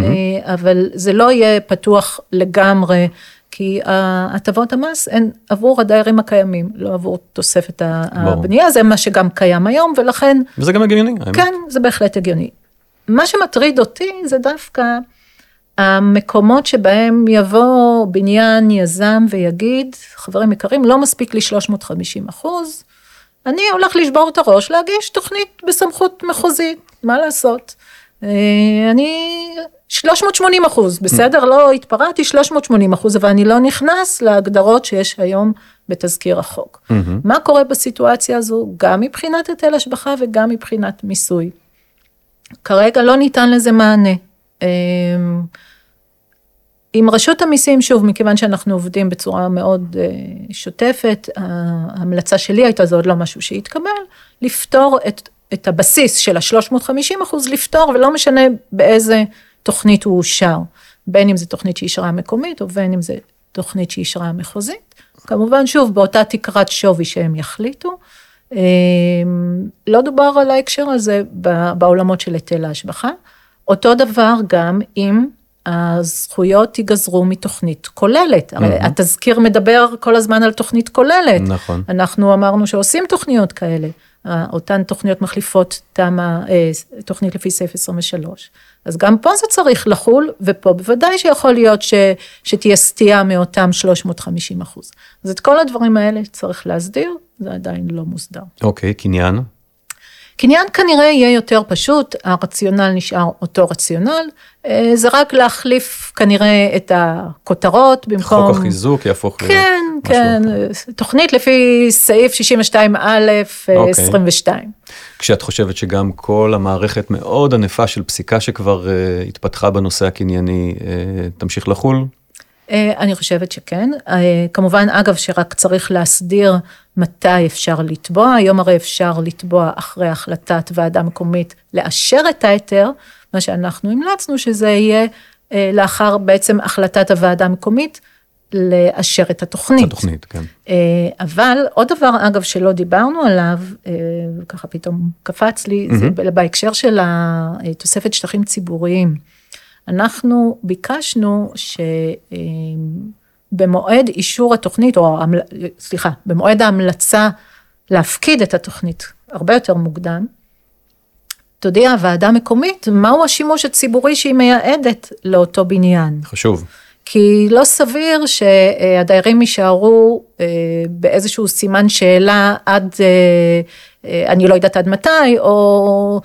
אבל זה לא יהיה פתוח לגמרי, כי הטבות המס הן עבור הדיירים הקיימים, לא עבור תוספת הבנייה, זה מה שגם קיים היום, ולכן... וזה גם הגיוני. כן, זה בהחלט הגיוני. מה שמטריד אותי זה דווקא המקומות שבהם יבוא בניין יזם ויגיד, חברים יקרים, לא מספיק לי 350 אחוז, אני הולך לשבור את הראש להגיש תוכנית בסמכות מחוזית, מה לעשות? אה, אני 380 אחוז, בסדר? לא התפרעתי 380 אחוז, אבל אני לא נכנס להגדרות שיש היום בתזכיר החוק. מה קורה בסיטואציה הזו, גם מבחינת היטל השבחה וגם מבחינת מיסוי? כרגע לא ניתן לזה מענה. אה, עם רשות המיסים, שוב, מכיוון שאנחנו עובדים בצורה מאוד uh, שוטפת, ההמלצה שלי הייתה, זה עוד לא משהו שהתקבל, לפתור את, את הבסיס של ה-350 אחוז, לפתור, ולא משנה באיזה תוכנית הוא אושר, בין אם זו תוכנית שאישרה המקומית, או בין אם זו תוכנית שאישרה המחוזית. כמובן, שוב, באותה תקרת שווי שהם יחליטו. Um, לא דובר על ההקשר הזה בעולמות של היטל ההשבחה. אותו דבר גם עם הזכויות ייגזרו מתוכנית כוללת. Mm-hmm. הרי התזכיר מדבר כל הזמן על תוכנית כוללת. נכון. אנחנו אמרנו שעושים תוכניות כאלה. אותן תוכניות מחליפות תמ"א, אה, תוכנית לפי סעיף 23. אז גם פה זה צריך לחול, ופה בוודאי שיכול להיות ש, שתהיה סטייה מאותם 350 אחוז. אז את כל הדברים האלה צריך להסדיר, זה עדיין לא מוסדר. אוקיי, קניין? קניין כנראה יהיה יותר פשוט, הרציונל נשאר אותו רציונל, אה, זה רק להחליף כנראה את הכותרות במקום... חוק החיזוק יהפוך להיות כן, כן, אחר. תוכנית לפי סעיף 62א אוקיי. 22. כשאת חושבת שגם כל המערכת מאוד ענפה של פסיקה שכבר uh, התפתחה בנושא הקנייני uh, תמשיך לחול? אה, אני חושבת שכן. אה, כמובן, אגב, שרק צריך להסדיר מתי אפשר לתבוע. היום הרי אפשר לתבוע אחרי החלטת ועדה מקומית לאשר את ההיתר, מה שאנחנו המלצנו שזה יהיה אה, לאחר בעצם החלטת הוועדה המקומית, לאשר את התוכנית. התוכנית, כן. אה, אבל עוד דבר, אגב, שלא דיברנו עליו, אה, ככה פתאום קפץ לי, זה בהקשר של התוספת שטחים ציבוריים. אנחנו ביקשנו שבמועד אישור התוכנית, או סליחה, במועד ההמלצה להפקיד את התוכנית הרבה יותר מוקדם, תודיע הוועדה המקומית מהו השימוש הציבורי שהיא מייעדת לאותו בניין. חשוב. כי לא סביר שהדיירים יישארו אה, באיזשהו סימן שאלה עד, אה, אני לא יודעת עד מתי, או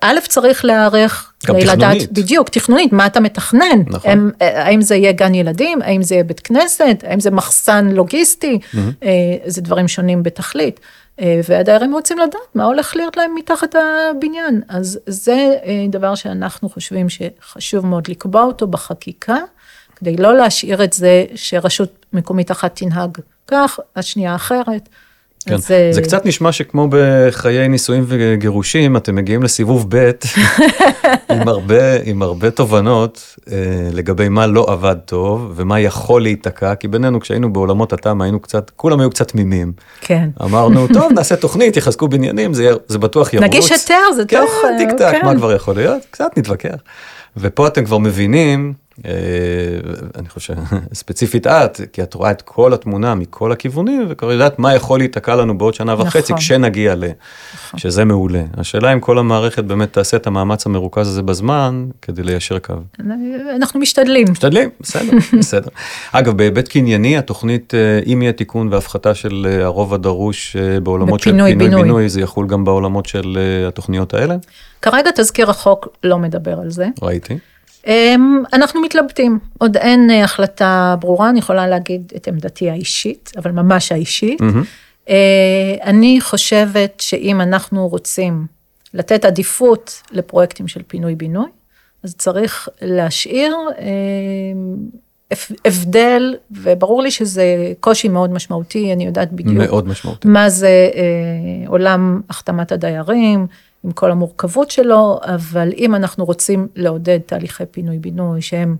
א', צריך להיערך. גם תכנונית. בדיוק, תכנונית, מה אתה מתכנן? נכון. הם, אה, האם זה יהיה גן ילדים, האם זה יהיה בית כנסת, האם זה מחסן לוגיסטי, אה, זה דברים שונים בתכלית. אה, והדיירים רוצים לדעת מה הולך להיות להם מתחת הבניין. אז זה אה, דבר שאנחנו חושבים שחשוב מאוד לקבוע אותו בחקיקה, כדי לא להשאיר את זה שרשות מקומית אחת תנהג כך, השנייה אחרת. כן. אז, אה, זה קצת נשמע שכמו בחיי נישואים וגירושים, אתם מגיעים לסיבוב ב' עם הרבה, עם הרבה תובנות אה, לגבי מה לא עבד טוב ומה יכול להיתקע, כי בינינו כשהיינו בעולמות התמ"א היינו קצת, כולם היו קצת תמימים. כן. אמרנו, טוב, נעשה תוכנית, יחזקו בניינים, זה, זה בטוח ירוץ. נגיש היתר, זה כן, תוך, אה, טיק טק, כן. מה כבר יכול להיות? קצת נתווכח. ופה אתם כבר מבינים, אני חושב, ספציפית את, כי את רואה את כל התמונה מכל הכיוונים, וכבר יודעת מה יכול להיתקע לנו בעוד שנה וחצי, נכון. כשנגיע ל... שזה מעולה. השאלה אם כל המערכת באמת תעשה את המאמץ המרוכז הזה בזמן, כדי ליישר קו. אנחנו משתדלים. משתדלים, בסדר, בסדר. אגב, בהיבט קנייני, התוכנית, אה, אם יהיה תיקון והפחתה של אה, הרוב הדרוש אה, בעולמות של. פינוי-בינוי, זה יחול גם בעולמות של אה, התוכניות האלה? כרגע תזכיר החוק לא מדבר על זה. ראיתי. אמ, אנחנו מתלבטים, עוד אין אה, החלטה ברורה, אני יכולה להגיד את עמדתי האישית, אבל ממש האישית. אה, אני חושבת שאם אנחנו רוצים לתת עדיפות לפרויקטים של פינוי-בינוי, אז צריך להשאיר אמ, הבדל, וברור לי שזה קושי מאוד משמעותי, אני יודעת בדיוק. מאוד משמעותי. מה זה אה, עולם החתמת הדיירים, עם כל המורכבות שלו, אבל אם אנחנו רוצים לעודד תהליכי פינוי-בינוי שהם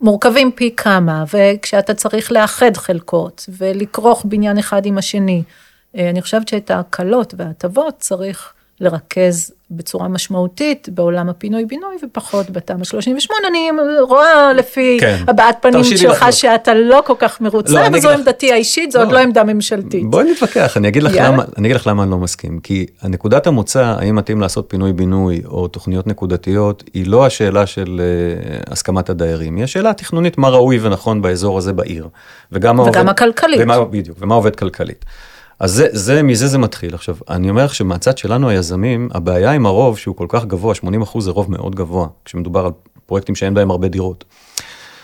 מורכבים פי כמה, וכשאתה צריך לאחד חלקות ולכרוך בניין אחד עם השני, אה, אני חושבת שאת ההקלות וההטבות צריך לרכז בצורה משמעותית בעולם הפינוי-בינוי ופחות בתמ"א 38. אני רואה לפי כן. הבעת פנים שלך לחלוק. שאתה לא כל כך לא, מרוצה, אני וזו אגיד לך- עמדתי האישית, זו עוד לא. לא עמדה ממשלתית. בואי נתווכח, אני אגיד לך יאללה. למה, אני אגיד לך למה אני לא מסכים. כי הנקודת המוצא, האם מתאים לעשות פינוי-בינוי או תוכניות נקודתיות, היא לא השאלה של uh, הסכמת הדיירים, היא השאלה התכנונית מה ראוי ונכון באזור הזה בעיר. וגם וגם עובד- הכלכלית. ומה, בדיוק, ומה עובד כלכלית. אז זה, זה, מזה זה מתחיל. עכשיו, אני אומר לך שמהצד שלנו היזמים, הבעיה עם הרוב שהוא כל כך גבוה, 80 אחוז זה רוב מאוד גבוה, כשמדובר על פרויקטים שאין בהם הרבה דירות.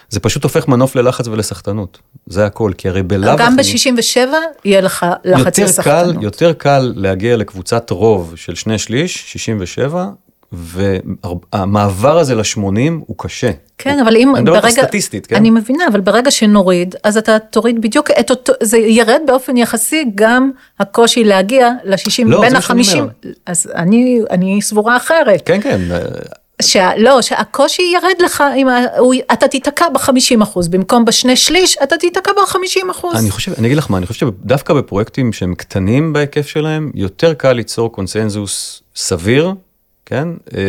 זה פשוט הופך מנוף ללחץ ולסחטנות, זה הכל, כי הרי בלאו גם הכי- ב-67 יהיה לך לחץ יותר קל, לסחטנות. יותר קל להגיע לקבוצת רוב של שני שליש, 67, והמעבר הזה ל-80 הוא קשה. כן, אבל אם אני מדבר ברגע, סטטיסטית, כן? אני מבינה, אבל ברגע שנוריד, אז אתה תוריד בדיוק את אותו, זה ירד באופן יחסי גם הקושי להגיע ל-60, לא, בין זה מה שאני ה-50, אומר. אז אני, אני סבורה אחרת. כן, כן, שה, לא, שהקושי ירד לך, אם הוא, אתה תיתקע ב-50 אחוז, במקום בשני שליש, אתה תיתקע ב-50 אחוז. אני חושב, אני אגיד לך מה, אני חושב שדווקא בפרויקטים שהם קטנים בהיקף שלהם, יותר קל ליצור קונסנזוס סביר, כן? אה,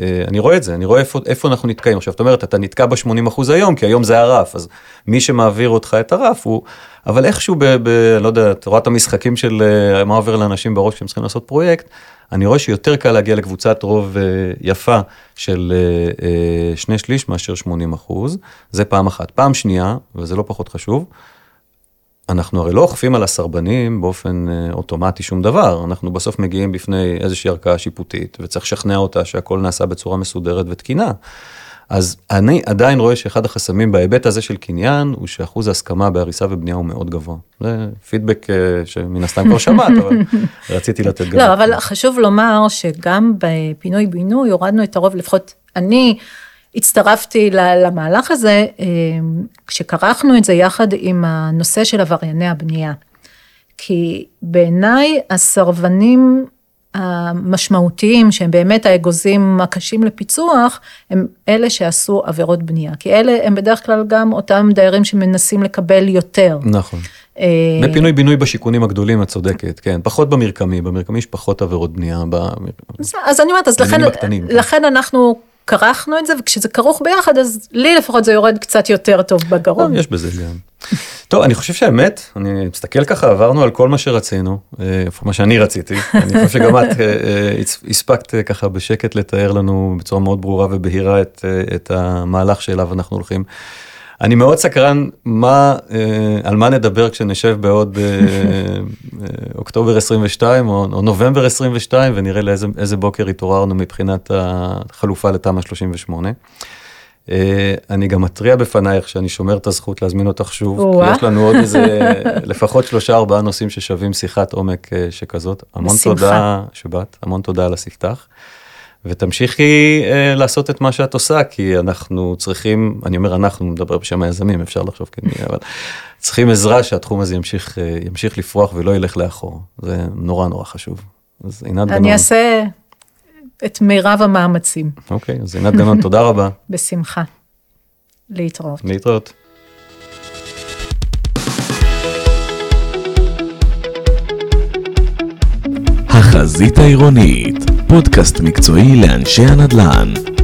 אה, אני רואה את זה, אני רואה איפה, איפה אנחנו נתקעים. עכשיו, את אומרת, אתה נתקע ב-80% היום, כי היום זה הרף, אז מי שמעביר אותך את הרף הוא, אבל איכשהו, ב, ב, לא יודע, את רואה את המשחקים של אה, מה עובר לאנשים בראש כשהם צריכים לעשות פרויקט, אני רואה שיותר קל להגיע לקבוצת רוב יפה של שני שליש מאשר 80 אחוז, זה פעם אחת. פעם שנייה, וזה לא פחות חשוב, אנחנו הרי לא אוכפים על הסרבנים באופן אה, אוטומטי שום דבר, אנחנו בסוף מגיעים בפני איזושהי ערכאה שיפוטית וצריך לשכנע אותה שהכל נעשה בצורה מסודרת ותקינה. אז אני עדיין רואה שאחד החסמים בהיבט הזה של קניין הוא שאחוז ההסכמה בהריסה ובנייה הוא מאוד גבוה. זה פידבק אה, שמן הסתם כבר שמעת, אבל רציתי לתת גם. לא, אבל חשוב לומר שגם בפינוי-בינוי הורדנו את הרוב, לפחות אני הצטרפתי למהלך הזה, אה, כשכרכנו את זה יחד עם הנושא של עברייני הבנייה. כי בעיניי הסרבנים המשמעותיים, שהם באמת האגוזים הקשים לפיצוח, הם אלה שעשו עבירות בנייה. כי אלה הם בדרך כלל גם אותם דיירים שמנסים לקבל יותר. נכון. אה, בפינוי בינוי בשיכונים הגדולים את צודקת, כן, פחות במרקמי, במרקמי יש פחות עבירות בנייה. במר... אז, אני אומרת, אז לכן, כן. לכן אנחנו כרכנו את זה, וכשזה כרוך ביחד, אז לי לפחות זה יורד קצת יותר טוב בגרון. יש בזה גם. טוב, אני חושב שהאמת, אני מסתכל ככה, עברנו על כל מה שרצינו, אה, מה שאני רציתי, אני חושב שגם את אה, אה, הספקת ככה בשקט לתאר לנו בצורה מאוד ברורה ובהירה את, את המהלך שאליו אנחנו הולכים. אני מאוד סקרן מה, אה, על מה נדבר כשנשב בעוד אה, אה, אוקטובר 22 או, או נובמבר 22 ונראה לאיזה איזה בוקר התעוררנו מבחינת החלופה לתמ"א 38. אה, אני גם מתריע בפנייך שאני שומר את הזכות להזמין אותך שוב. כי יש לנו עוד איזה לפחות שלושה ארבעה נושאים ששווים שיחת עומק אה, שכזאת. המון בשמחה. תודה שבאת, המון תודה על הספתח. ותמשיכי אה, לעשות את מה שאת עושה, כי אנחנו צריכים, אני אומר אנחנו, מדבר בשם היזמים, אפשר לחשוב כמי, אבל צריכים עזרה שהתחום הזה ימשיך, אה, ימשיך לפרוח ולא ילך לאחור. זה נורא נורא חשוב. אז עינת גנון. אני אעשה את מירב המאמצים, אוקיי, אז עינת גנון, תודה רבה. בשמחה. להתראות. להתראות. החזית העירונית, פודקאסט מקצועי לאנשי הנדל"ן.